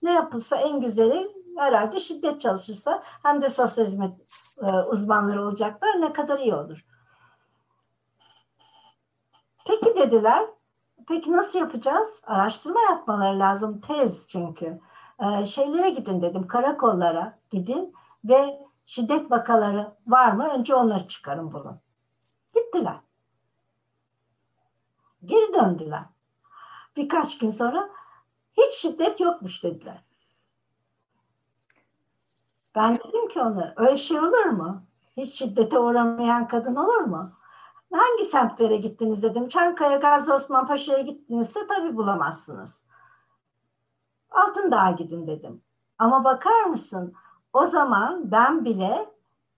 ne yapılsa en güzeli herhalde şiddet çalışırsa hem de sosyal hizmet e, uzmanları olacaklar ne kadar iyi olur. Peki dediler. Peki nasıl yapacağız? Araştırma yapmaları lazım. Tez çünkü. Ee, şeylere gidin dedim. Karakollara gidin ve şiddet vakaları var mı? Önce onları çıkarın bulun. Gittiler. Geri döndüler. Birkaç gün sonra hiç şiddet yokmuş dediler. Ben dedim ki onlara öyle şey olur mu? Hiç şiddete uğramayan kadın olur mu? Hangi semtlere gittiniz dedim. Çankaya, Gazi Osman Paşa'ya gittinizse tabii bulamazsınız. Altındağ'a gidin dedim. Ama bakar mısın o zaman ben bile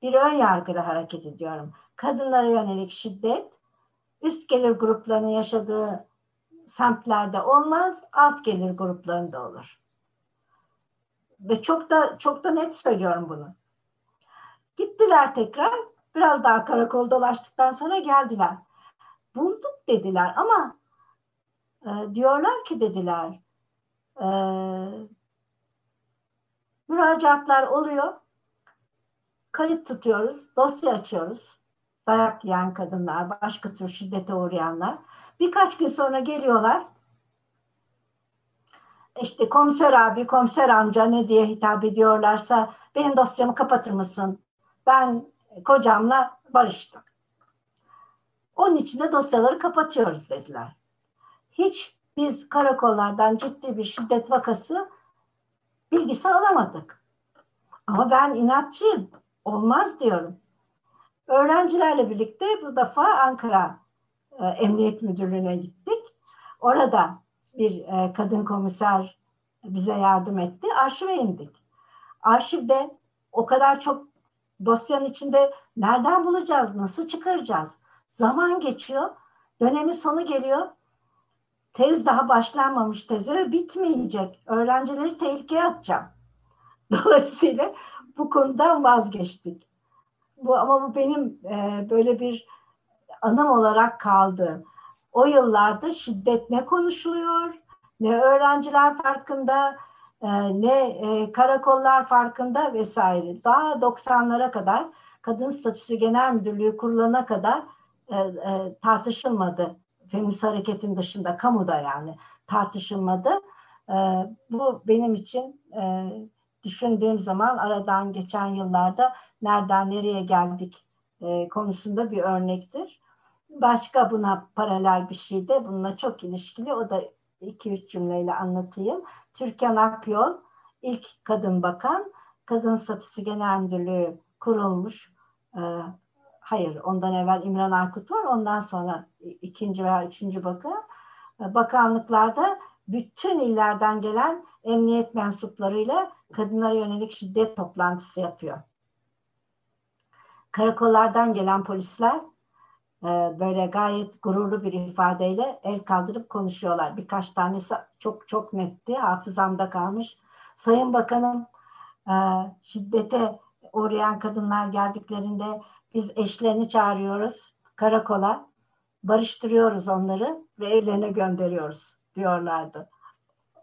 bir ön yargıyla hareket ediyorum. Kadınlara yönelik şiddet üst gelir gruplarının yaşadığı semtlerde olmaz, alt gelir gruplarında olur. Ve çok da çok da net söylüyorum bunu. Gittiler tekrar Biraz daha karakol dolaştıktan sonra geldiler. Bulduk dediler ama e, diyorlar ki dediler e, müracaatlar oluyor. Kayıt tutuyoruz, dosya açıyoruz. Dayak yiyen kadınlar, başka tür şiddete uğrayanlar. Birkaç gün sonra geliyorlar. İşte komiser abi, komiser amca ne diye hitap ediyorlarsa benim dosyamı kapatır mısın? Ben kocamla barıştım. Onun için de dosyaları kapatıyoruz dediler. Hiç biz karakollardan ciddi bir şiddet vakası bilgisi alamadık. Ama ben inatçıyım. Olmaz diyorum. Öğrencilerle birlikte bu defa Ankara e, Emniyet Müdürlüğü'ne gittik. Orada bir e, kadın komiser bize yardım etti. Arşive indik. Arşivde o kadar çok dosyanın içinde nereden bulacağız, nasıl çıkaracağız? Zaman geçiyor, dönemin sonu geliyor. Tez daha başlanmamış teze bitmeyecek. Öğrencileri tehlikeye atacağım. Dolayısıyla bu konudan vazgeçtik. Bu ama bu benim e, böyle bir anım olarak kaldı. O yıllarda şiddet ne konuşuluyor, ne öğrenciler farkında, e, ne e, karakollar farkında vesaire. Daha 90'lara kadar Kadın Statüsü Genel Müdürlüğü kurulana kadar e, e, tartışılmadı. Feminist hareketin dışında, kamuda yani tartışılmadı. E, bu benim için e, düşündüğüm zaman aradan geçen yıllarda nereden nereye geldik e, konusunda bir örnektir. Başka buna paralel bir şey de bununla çok ilişkili. O da iki üç cümleyle anlatayım. Türkan Akyol ilk kadın bakan. Kadın Statüsü Genel Müdürlüğü kurulmuş. Ee, hayır ondan evvel İmran Aykut var. Ondan sonra ikinci veya üçüncü bakan. Ee, bakanlıklarda bütün illerden gelen emniyet mensuplarıyla kadınlara yönelik şiddet toplantısı yapıyor. Karakollardan gelen polisler e, böyle gayet gururlu bir ifadeyle el kaldırıp konuşuyorlar. Birkaç tanesi çok çok netti, hafızamda kalmış. Sayın Bakanım, e, şiddete uğrayan kadınlar geldiklerinde biz eşlerini çağırıyoruz karakola, barıştırıyoruz onları ve evlerine gönderiyoruz diyorlardı.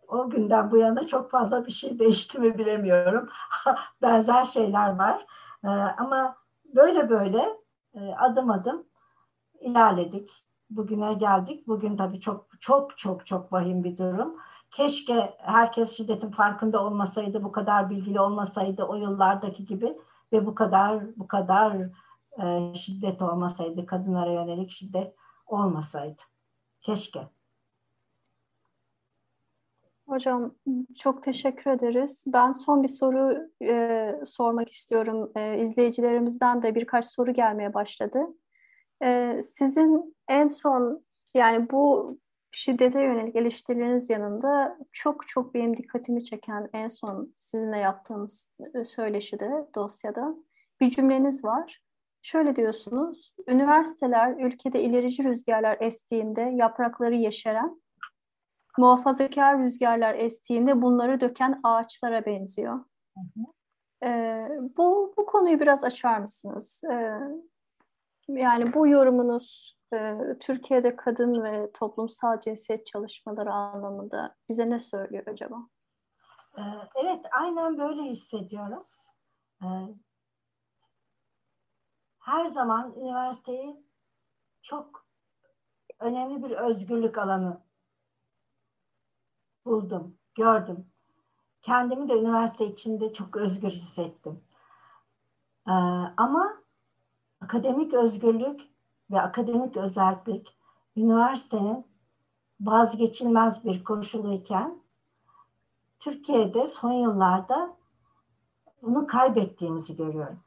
O günden bu yana çok fazla bir şey değişti mi bilemiyorum. Benzer şeyler var. Ee, ama böyle böyle e, adım adım ilerledik. Bugüne geldik. Bugün tabii çok çok çok çok vahim bir durum. Keşke herkes şiddetin farkında olmasaydı, bu kadar bilgili olmasaydı o yıllardaki gibi ve bu kadar bu kadar e, şiddet olmasaydı, kadınlara yönelik şiddet olmasaydı. Keşke. Hocam çok teşekkür ederiz. Ben son bir soru e, sormak istiyorum. E, izleyicilerimizden de birkaç soru gelmeye başladı. E, sizin en son yani bu şiddete yönelik eleştirileriniz yanında çok çok benim dikkatimi çeken en son sizinle yaptığımız e, söyleşide, dosyada bir cümleniz var. Şöyle diyorsunuz, üniversiteler ülkede ilerici rüzgarlar estiğinde yaprakları yeşeren, muhafazakar rüzgarlar estiğinde bunları döken ağaçlara benziyor. Hı hı. Ee, bu, bu konuyu biraz açar mısınız? Ee, yani bu yorumunuz e, Türkiye'de kadın ve toplumsal cinsiyet çalışmaları anlamında bize ne söylüyor acaba? Ee, evet, aynen böyle hissediyorum. Ee, her zaman üniversiteyi çok önemli bir özgürlük alanı buldum, gördüm. Kendimi de üniversite içinde çok özgür hissettim. Ee, ama akademik özgürlük ve akademik özellik üniversitenin vazgeçilmez bir koşuluyken Türkiye'de son yıllarda bunu kaybettiğimizi görüyorum.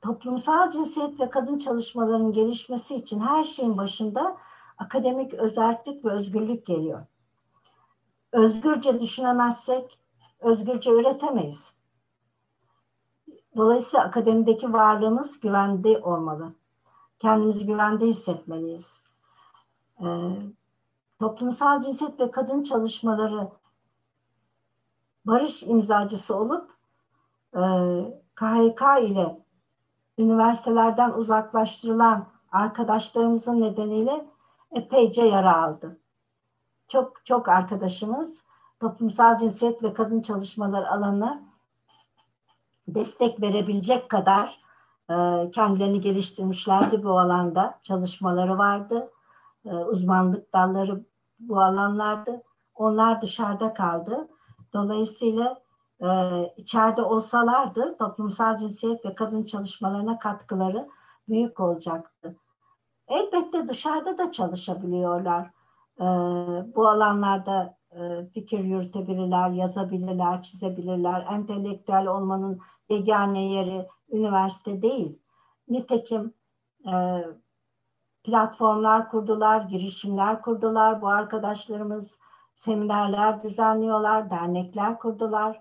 Toplumsal cinsiyet ve kadın çalışmalarının gelişmesi için her şeyin başında akademik özellik ve özgürlük geliyor özgürce düşünemezsek özgürce üretemeyiz. Dolayısıyla akademideki varlığımız güvende olmalı. Kendimizi güvende hissetmeliyiz. Ee, toplumsal cinsiyet ve kadın çalışmaları barış imzacısı olup e, KHK ile üniversitelerden uzaklaştırılan arkadaşlarımızın nedeniyle epeyce yara aldı. Çok çok arkadaşımız toplumsal cinsiyet ve kadın çalışmaları alanına destek verebilecek kadar e, kendilerini geliştirmişlerdi bu alanda. Çalışmaları vardı. E, uzmanlık dalları bu alanlardı. Onlar dışarıda kaldı. Dolayısıyla e, içeride olsalardı toplumsal cinsiyet ve kadın çalışmalarına katkıları büyük olacaktı. Elbette dışarıda da çalışabiliyorlar. E, bu alanlarda e, fikir yürütebilirler, yazabilirler, çizebilirler. Entelektüel olmanın yegane yeri üniversite değil. Nitekim e, platformlar kurdular, girişimler kurdular. Bu arkadaşlarımız seminerler düzenliyorlar, dernekler kurdular.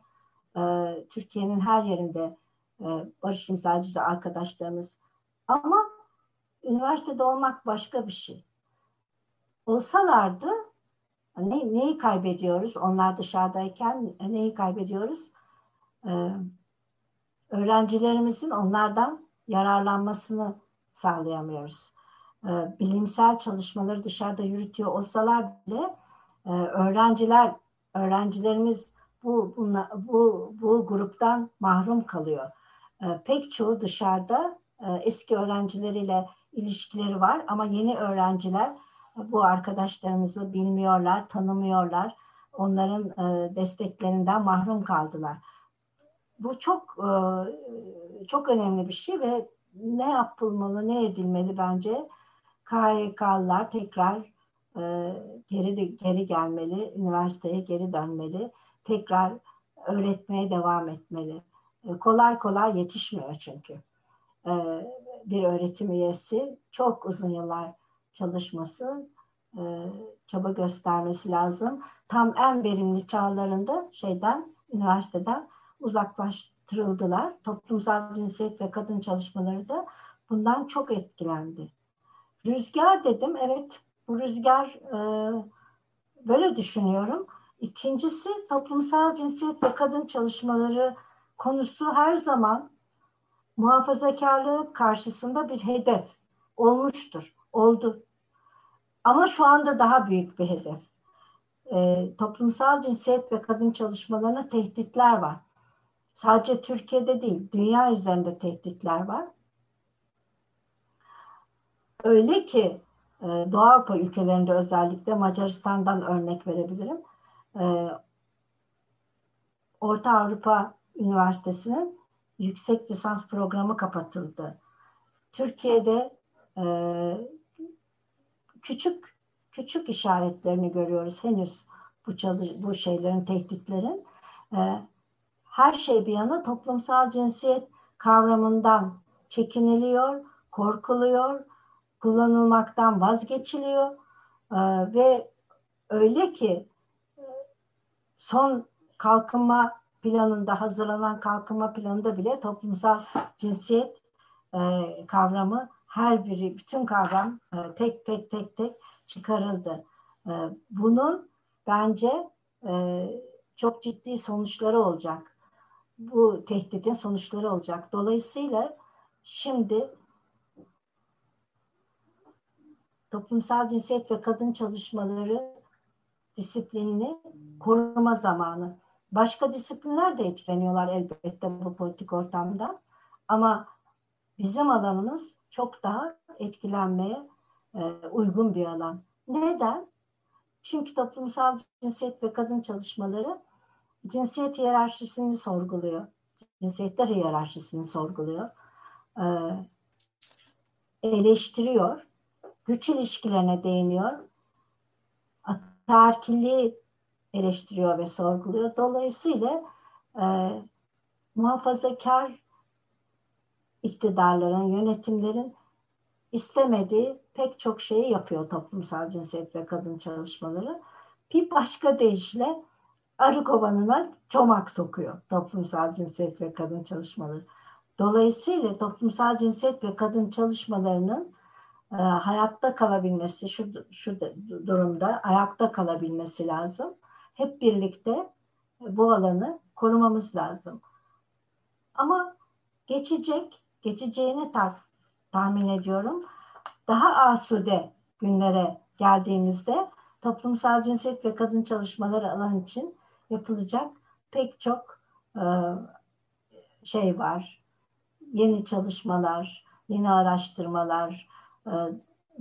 E, Türkiye'nin her yerinde e, barış imzacısı arkadaşlarımız. Ama üniversitede olmak başka bir şey. Olsalardı ne, neyi kaybediyoruz? Onlar dışarıdayken neyi kaybediyoruz? Ee, öğrencilerimizin onlardan yararlanmasını sağlayamıyoruz. Ee, bilimsel çalışmaları dışarıda yürütüyor olsalar bile e, öğrenciler, öğrencilerimiz bu, buna, bu, bu gruptan mahrum kalıyor. Ee, pek çoğu dışarıda e, eski öğrencileriyle ilişkileri var ama yeni öğrenciler bu arkadaşlarımızı bilmiyorlar, tanımıyorlar. Onların e, desteklerinden mahrum kaldılar. Bu çok e, çok önemli bir şey ve ne yapılmalı, ne edilmeli bence? KYK'lılar tekrar e, geri geri gelmeli, üniversiteye geri dönmeli, tekrar öğretmeye devam etmeli. E, kolay kolay yetişmiyor çünkü. E, bir öğretim üyesi çok uzun yıllar çalışması, e, çaba göstermesi lazım. Tam en verimli çağlarında şeyden, üniversiteden uzaklaştırıldılar. Toplumsal cinsiyet ve kadın çalışmaları da bundan çok etkilendi. Rüzgar dedim, evet bu rüzgar e, böyle düşünüyorum. İkincisi toplumsal cinsiyet ve kadın çalışmaları konusu her zaman muhafazakarlığı karşısında bir hedef olmuştur oldu. Ama şu anda daha büyük bir hedef. E, toplumsal cinsiyet ve kadın çalışmalarına tehditler var. Sadece Türkiye'de değil, dünya üzerinde tehditler var. Öyle ki e, Doğu Avrupa ülkelerinde özellikle Macaristan'dan örnek verebilirim. E, Orta Avrupa Üniversitesi'nin yüksek lisans programı kapatıldı. Türkiye'de e, küçük küçük işaretlerini görüyoruz henüz bu çalı, bu şeylerin tehditlerin. E, her şey bir yana toplumsal cinsiyet kavramından çekiniliyor, korkuluyor, kullanılmaktan vazgeçiliyor e, ve öyle ki e, son kalkınma planında hazırlanan kalkınma planında bile toplumsal cinsiyet e, kavramı her biri, bütün kavram e, tek tek tek tek çıkarıldı. E, bunun bence e, çok ciddi sonuçları olacak. Bu tehditin sonuçları olacak. Dolayısıyla şimdi toplumsal cinsiyet ve kadın çalışmaları disiplinini koruma zamanı. Başka disiplinler de etkileniyorlar elbette bu politik ortamda. Ama bizim alanımız çok daha etkilenmeye e, uygun bir alan. Neden? Çünkü toplumsal cinsiyet ve kadın çalışmaları cinsiyet hiyerarşisini sorguluyor. Cinsiyetler hiyerarşisini sorguluyor. E, eleştiriyor. Güç ilişkilerine değiniyor. Ataerkilliği eleştiriyor ve sorguluyor. Dolayısıyla e, muhafazakar iktidarların, yönetimlerin istemediği pek çok şeyi yapıyor toplumsal cinsiyet ve kadın çalışmaları. Bir başka deyişle arı kovanına çomak sokuyor toplumsal cinsiyet ve kadın çalışmaları. Dolayısıyla toplumsal cinsiyet ve kadın çalışmalarının e, hayatta kalabilmesi, şu, şu durumda ayakta kalabilmesi lazım. Hep birlikte bu alanı korumamız lazım. Ama geçecek, geçeceğini ta tahmin ediyorum. Daha asude günlere geldiğimizde toplumsal cinsiyet ve kadın çalışmaları alan için yapılacak pek çok e, şey var. Yeni çalışmalar, yeni araştırmalar, e,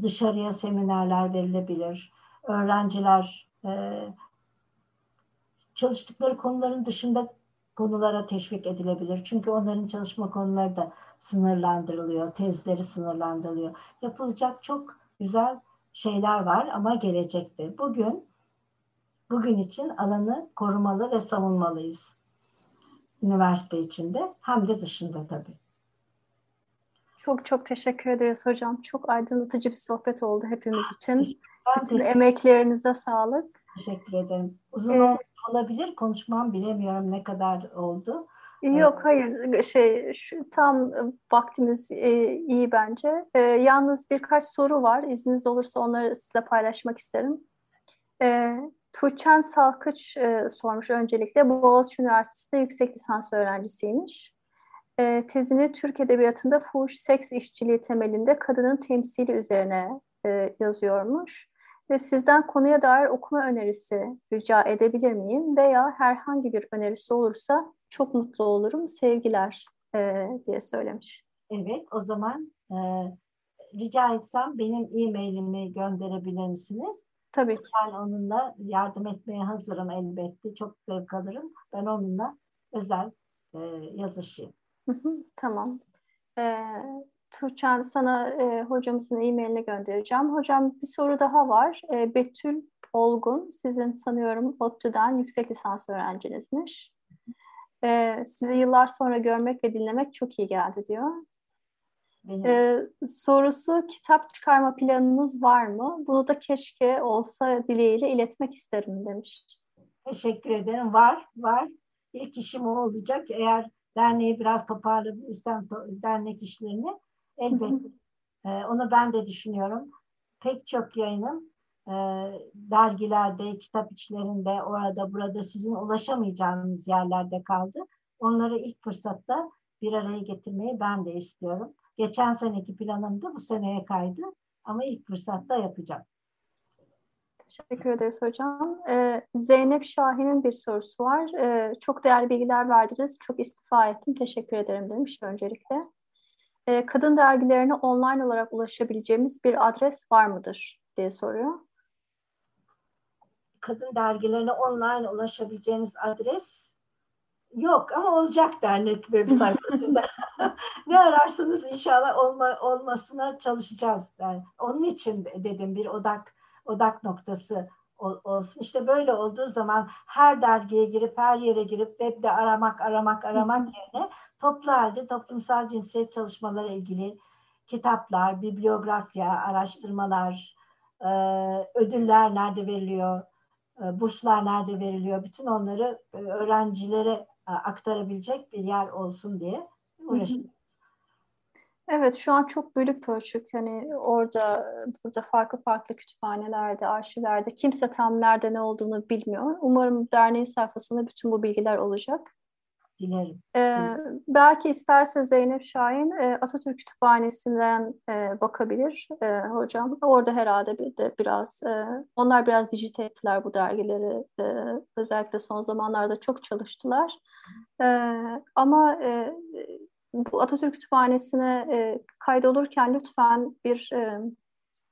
dışarıya seminerler verilebilir. Öğrenciler e, çalıştıkları konuların dışında konulara teşvik edilebilir. Çünkü onların çalışma konuları da sınırlandırılıyor, tezleri sınırlandırılıyor. Yapılacak çok güzel şeyler var ama gelecekte. Bugün bugün için alanı korumalı ve savunmalıyız. Üniversite içinde hem de dışında tabii. Çok çok teşekkür ederiz hocam. Çok aydınlatıcı bir sohbet oldu hepimiz için. Ben Bütün emeklerinize sağlık. Teşekkür ederim. Uzun ee, olabilir konuşmam bilemiyorum ne kadar oldu. Yok hayır şey şu tam vaktimiz e, iyi bence. E, yalnız birkaç soru var. İzniniz olursa onları sizinle paylaşmak isterim. E, Tuğçen Salkıç e, sormuş öncelikle. Boğaziçi Üniversitesi'nde yüksek lisans öğrencisiymiş. E, tezini Türk Edebiyatı'nda fuhuş seks işçiliği temelinde kadının temsili üzerine e, yazıyormuş. Ve sizden konuya dair okuma önerisi rica edebilir miyim? Veya herhangi bir önerisi olursa çok mutlu olurum. Sevgiler e, diye söylemiş. Evet, o zaman e, rica etsem benim e-mailimi gönderebilir misiniz? Tabii ki. Ben onunla yardım etmeye hazırım elbette. Çok zevk alırım. Ben onunla özel e, yazışayım. tamam. Ee, Tuğçen sana e, hocamızın e-mailini göndereceğim. Hocam bir soru daha var. E, Betül Olgun, sizin sanıyorum ODTÜ'den yüksek lisans öğrencinizmiş. E, sizi yıllar sonra görmek ve dinlemek çok iyi geldi diyor. Ee, sorusu kitap çıkarma planınız var mı? Bunu da keşke olsa dileğiyle iletmek isterim demiş. Teşekkür ederim. Var, var. İlk işim o olacak. Eğer derneği biraz toparlayabilirsem dernek işlerini elbette. ee, onu ben de düşünüyorum. Pek çok yayınım e, dergilerde, kitap içlerinde, orada burada sizin ulaşamayacağınız yerlerde kaldı. Onları ilk fırsatta bir araya getirmeyi ben de istiyorum. Geçen seneki planımda bu seneye kaydı ama ilk fırsatta yapacağım. Teşekkür ederiz hocam. Ee, Zeynep Şahin'in bir sorusu var. Ee, çok değerli bilgiler verdiniz. Çok istifa ettim. Teşekkür ederim demiş öncelikle. Ee, kadın dergilerine online olarak ulaşabileceğimiz bir adres var mıdır diye soruyor. Kadın dergilerine online ulaşabileceğiniz adres Yok ama olacak dernek web sayfasında. ne ararsanız inşallah olma, olmasına çalışacağız. Yani onun için dedim bir odak odak noktası olsun. İşte böyle olduğu zaman her dergiye girip her yere girip webde aramak aramak aramak yerine toplu halde toplumsal cinsiyet çalışmaları ilgili kitaplar, bibliografya, araştırmalar, ödüller nerede veriliyor, burslar nerede veriliyor, bütün onları öğrencilere aktarabilecek bir yer olsun diye uğraşıyoruz. Evet şu an çok bölük pörçük hani orada burada farklı farklı kütüphanelerde, arşivlerde kimse tam nerede ne olduğunu bilmiyor. Umarım derneğin sayfasında bütün bu bilgiler olacak. Dilerim. Ee, belki isterse Zeynep Şahin e, Atatürk Kütüphanesi'nden e, bakabilir e, hocam. Orada herhalde bir de biraz e, onlar biraz dijite ettiler bu dergileri. E, özellikle son zamanlarda çok çalıştılar. E, ama e, bu Atatürk Kütüphanesi'ne e, kaydolurken lütfen bir e,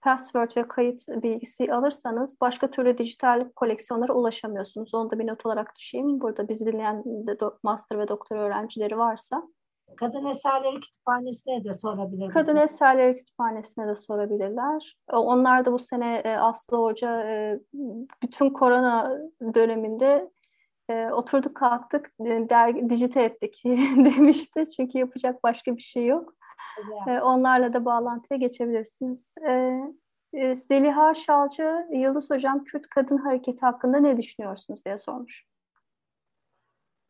password ve kayıt bilgisi alırsanız başka türlü dijital koleksiyonlara ulaşamıyorsunuz. Onu da bir not olarak düşeyim. Burada bizi dinleyen de master ve doktor öğrencileri varsa. Kadın Eserleri Kütüphanesi'ne de sorabilir Kadın Eserleri Kütüphanesi'ne de sorabilirler. Onlar da bu sene e, Aslı Hoca e, bütün korona döneminde e, oturduk kalktık dergi dijite ettik demişti. Çünkü yapacak başka bir şey yok. E, onlarla da bağlantıya geçebilirsiniz. E, e, Zeliha Şalcı, Yıldız Hocam Kürt Kadın Hareketi hakkında ne düşünüyorsunuz diye sormuş.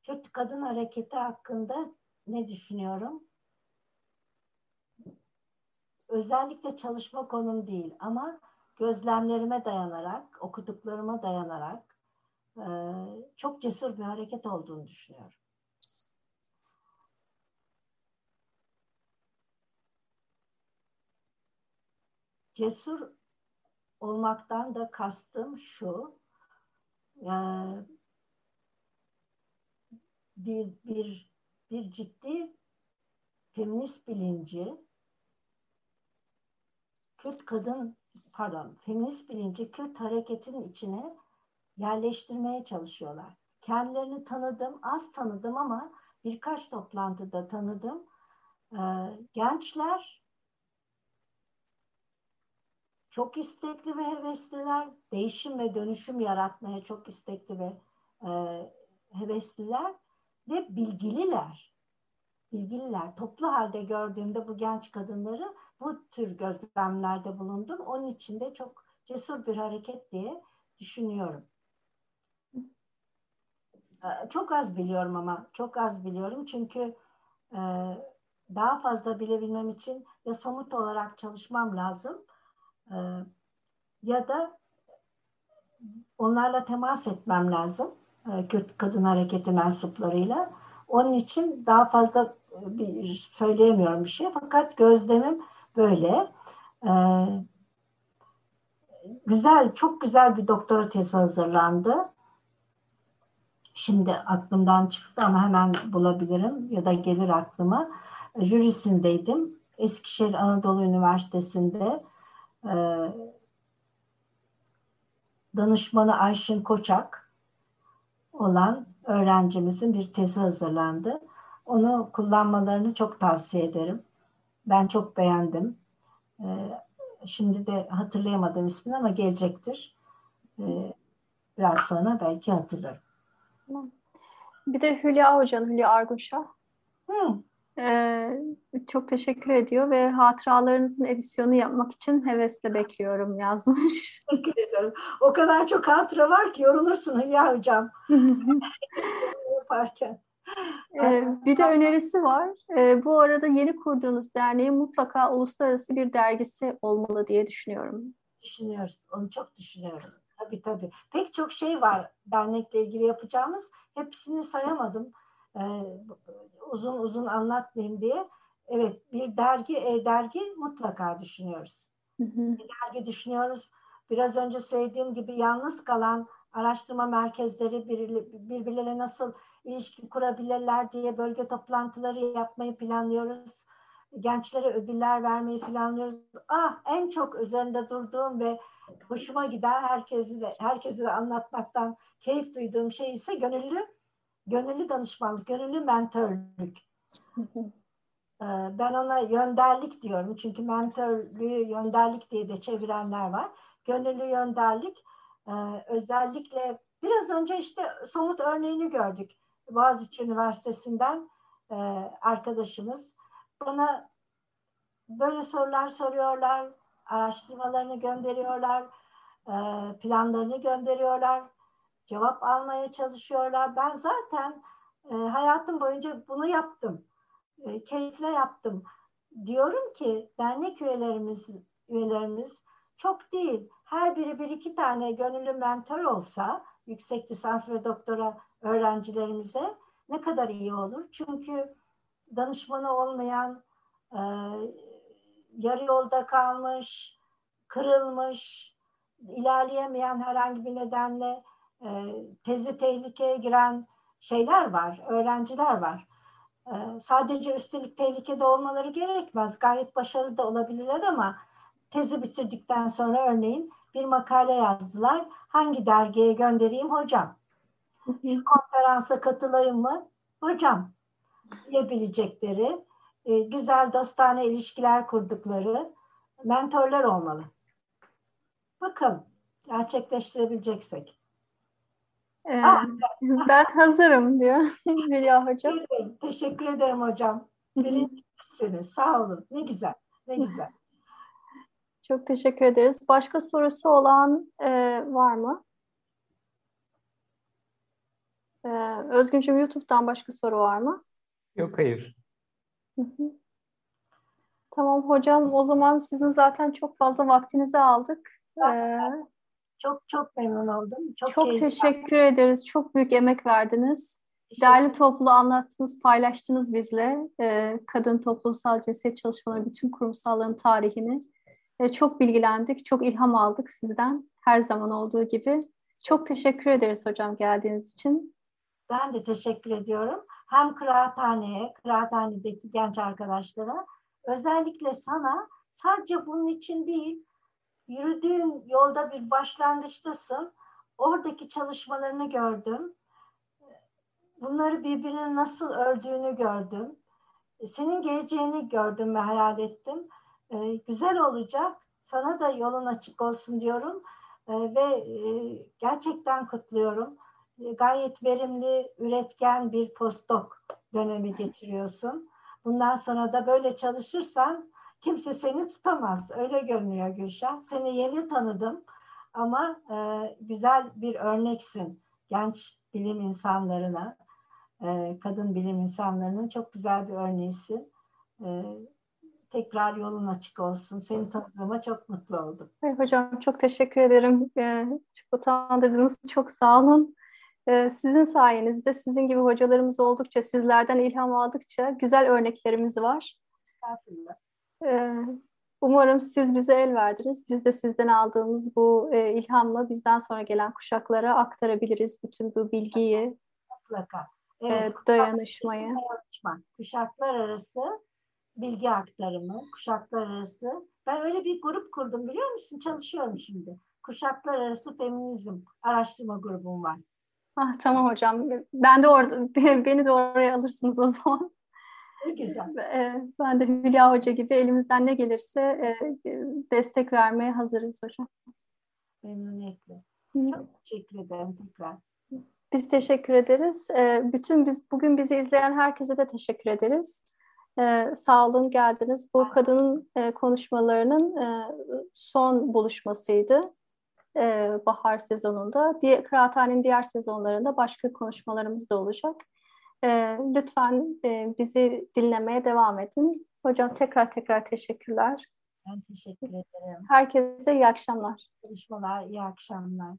Kürt Kadın Hareketi hakkında ne düşünüyorum? Özellikle çalışma konum değil ama gözlemlerime dayanarak, okuduklarıma dayanarak e, ee, çok cesur bir hareket olduğunu düşünüyorum. Cesur olmaktan da kastım şu, e, bir, bir, bir ciddi feminist bilinci, Kürt kadın, pardon, feminist bilinci Kürt hareketin içine yerleştirmeye çalışıyorlar. Kendilerini tanıdım, az tanıdım ama birkaç toplantıda tanıdım. Ee, gençler çok istekli ve hevesliler, değişim ve dönüşüm yaratmaya çok istekli ve e, hevesliler ve bilgililer. Bilgililer. Toplu halde gördüğümde bu genç kadınları bu tür gözlemlerde bulundum. Onun için de çok cesur bir hareket diye düşünüyorum. Ee, çok az biliyorum ama çok az biliyorum çünkü e, daha fazla bilebilmem için ya somut olarak çalışmam lazım e, ya da onlarla temas etmem lazım e, Kürt Kadın Hareketi mensuplarıyla. Onun için daha fazla bir söyleyemiyorum bir şey fakat gözlemim böyle. Ee, güzel, çok güzel bir doktora tezi hazırlandı. Şimdi aklımdan çıktı ama hemen bulabilirim ya da gelir aklıma. Jürisindeydim. Eskişehir Anadolu Üniversitesi'nde e, danışmanı Ayşin Koçak olan öğrencimizin bir tezi hazırlandı. Onu kullanmalarını çok tavsiye ederim. Ben çok beğendim. Ee, şimdi de hatırlayamadım ismini ama gelecektir. Ee, biraz sonra belki hatırlarım. Bir de Hülya Hoca'nın, Hülya Argunşah. Ee, çok teşekkür ediyor ve hatıralarınızın edisyonu yapmak için hevesle bekliyorum yazmış. Teşekkür ederim. O kadar çok hatıra var ki yorulursun Hülya Hocam. yaparken. Ee, bir de önerisi var. Ee, bu arada yeni kurduğunuz derneğin mutlaka uluslararası bir dergisi olmalı diye düşünüyorum. Düşünüyoruz. Onu çok düşünüyoruz. Tabii tabii. Pek çok şey var dernekle ilgili yapacağımız. Hepsini sayamadım. Ee, uzun uzun anlatmayayım diye. Evet bir dergi, e-dergi mutlaka düşünüyoruz. Hı hı. Bir dergi düşünüyoruz. Biraz önce söylediğim gibi yalnız kalan araştırma merkezleri birbirleriyle nasıl ilişki kurabilirler diye bölge toplantıları yapmayı planlıyoruz. Gençlere ödüller vermeyi planlıyoruz. Ah en çok üzerinde durduğum ve hoşuma giden herkesi de herkese de anlatmaktan keyif duyduğum şey ise gönüllü gönüllü danışmanlık, gönüllü mentörlük. Ee, ben ona yönderlik diyorum. Çünkü mentörlüğü yönderlik diye de çevirenler var. Gönüllü yönderlik e, özellikle biraz önce işte somut örneğini gördük. Boğaziçi Üniversitesi'nden e, arkadaşımız bana böyle sorular soruyorlar, araştırmalarını gönderiyorlar, e, planlarını gönderiyorlar, cevap almaya çalışıyorlar. Ben zaten e, hayatım boyunca bunu yaptım, e, keyifle yaptım. Diyorum ki dernek üyelerimiz üyelerimiz çok değil, her biri bir iki tane gönüllü mentor olsa yüksek lisans ve doktora öğrencilerimize ne kadar iyi olur. Çünkü danışmanı olmayan, e, yarı yolda kalmış, kırılmış, ilerleyemeyen herhangi bir nedenle e, tezi tehlikeye giren şeyler var, öğrenciler var. E, sadece üstelik tehlikede olmaları gerekmez. Gayet başarılı da olabilirler ama tezi bitirdikten sonra örneğin bir makale yazdılar. Hangi dergiye göndereyim hocam? Şu konferansa katılayım mı? Hocam diyebilecekleri, e, güzel dostane ilişkiler kurdukları mentorlar olmalı. Bakalım gerçekleştirebileceksek. Ee, ben hazırım diyor Hülya Hocam. Teşekkür ederim hocam. Birincisiniz. Sağ olun. Ne güzel. Ne güzel. Çok teşekkür ederiz. Başka sorusu olan e, var mı? E, Özgüncüm YouTube'dan başka soru var mı? Yok hayır. Tamam hocam o zaman sizin zaten çok fazla vaktinizi aldık. Ee, çok çok memnun oldum. Çok, çok teşekkür var. ederiz. Çok büyük emek verdiniz. Değerli toplu anlattınız, paylaştınız bizle. Ee, kadın toplumsal cinsiyet çalışmaları bütün kurumsalların tarihini E, çok bilgilendik, çok ilham aldık sizden her zaman olduğu gibi. Çok teşekkür ederiz hocam geldiğiniz için. Ben de teşekkür ediyorum. Hem kıraathaneye, kıraathanedeki genç arkadaşlara, özellikle sana sadece bunun için değil, yürüdüğün yolda bir başlangıçtasın. Oradaki çalışmalarını gördüm. Bunları birbirine nasıl ördüğünü gördüm. Senin geleceğini gördüm ve hayal ettim. Ee, güzel olacak. Sana da yolun açık olsun diyorum. Ee, ve e, gerçekten kutluyorum. Ee, gayet verimli, üretken bir postdoc dönemi geçiriyorsun. Bundan sonra da böyle çalışırsan kimse seni tutamaz. Öyle görünüyor Gülşen. Seni yeni tanıdım ama e, güzel bir örneksin genç bilim insanlarına, e, kadın bilim insanlarının çok güzel bir örneğisin. E, tekrar yolun açık olsun. Seni tanıdığıma çok mutlu oldum. Evet, hocam çok teşekkür ederim. E, çok utandırdınız. Çok sağ olun. E, sizin sayenizde sizin gibi hocalarımız oldukça, sizlerden ilham aldıkça güzel örneklerimiz var. Ee, umarım siz bize el verdiniz. Biz de sizden aldığımız bu e, ilhamla bizden sonra gelen kuşaklara aktarabiliriz bütün bu bilgiyi, Mutlaka. Evet, e, dayanışmayı. Dayanışma. Kuşaklar arası bilgi aktarımı, kuşaklar arası. Ben öyle bir grup kurdum biliyor musun? Çalışıyorum şimdi. Kuşaklar arası feminizm araştırma grubum var. Ah tamam hocam. Ben de orada beni de oraya alırsınız o zaman. Ne güzel. E, ben de Hülya Hoca gibi elimizden ne gelirse e, destek vermeye hazırız hocam. Memnuniyetle. Çok teşekkür ederim tekrar. Biz teşekkür ederiz. E, bütün biz bugün bizi izleyen herkese de teşekkür ederiz. Sağ olun geldiniz. Bu kadının konuşmalarının son buluşmasıydı bahar sezonunda. Kıraathanenin diğer sezonlarında başka konuşmalarımız da olacak. E, lütfen e, bizi dinlemeye devam edin. Hocam tekrar tekrar teşekkürler. Ben teşekkür ederim. Herkese iyi akşamlar. Çalışmalar, iyi akşamlar.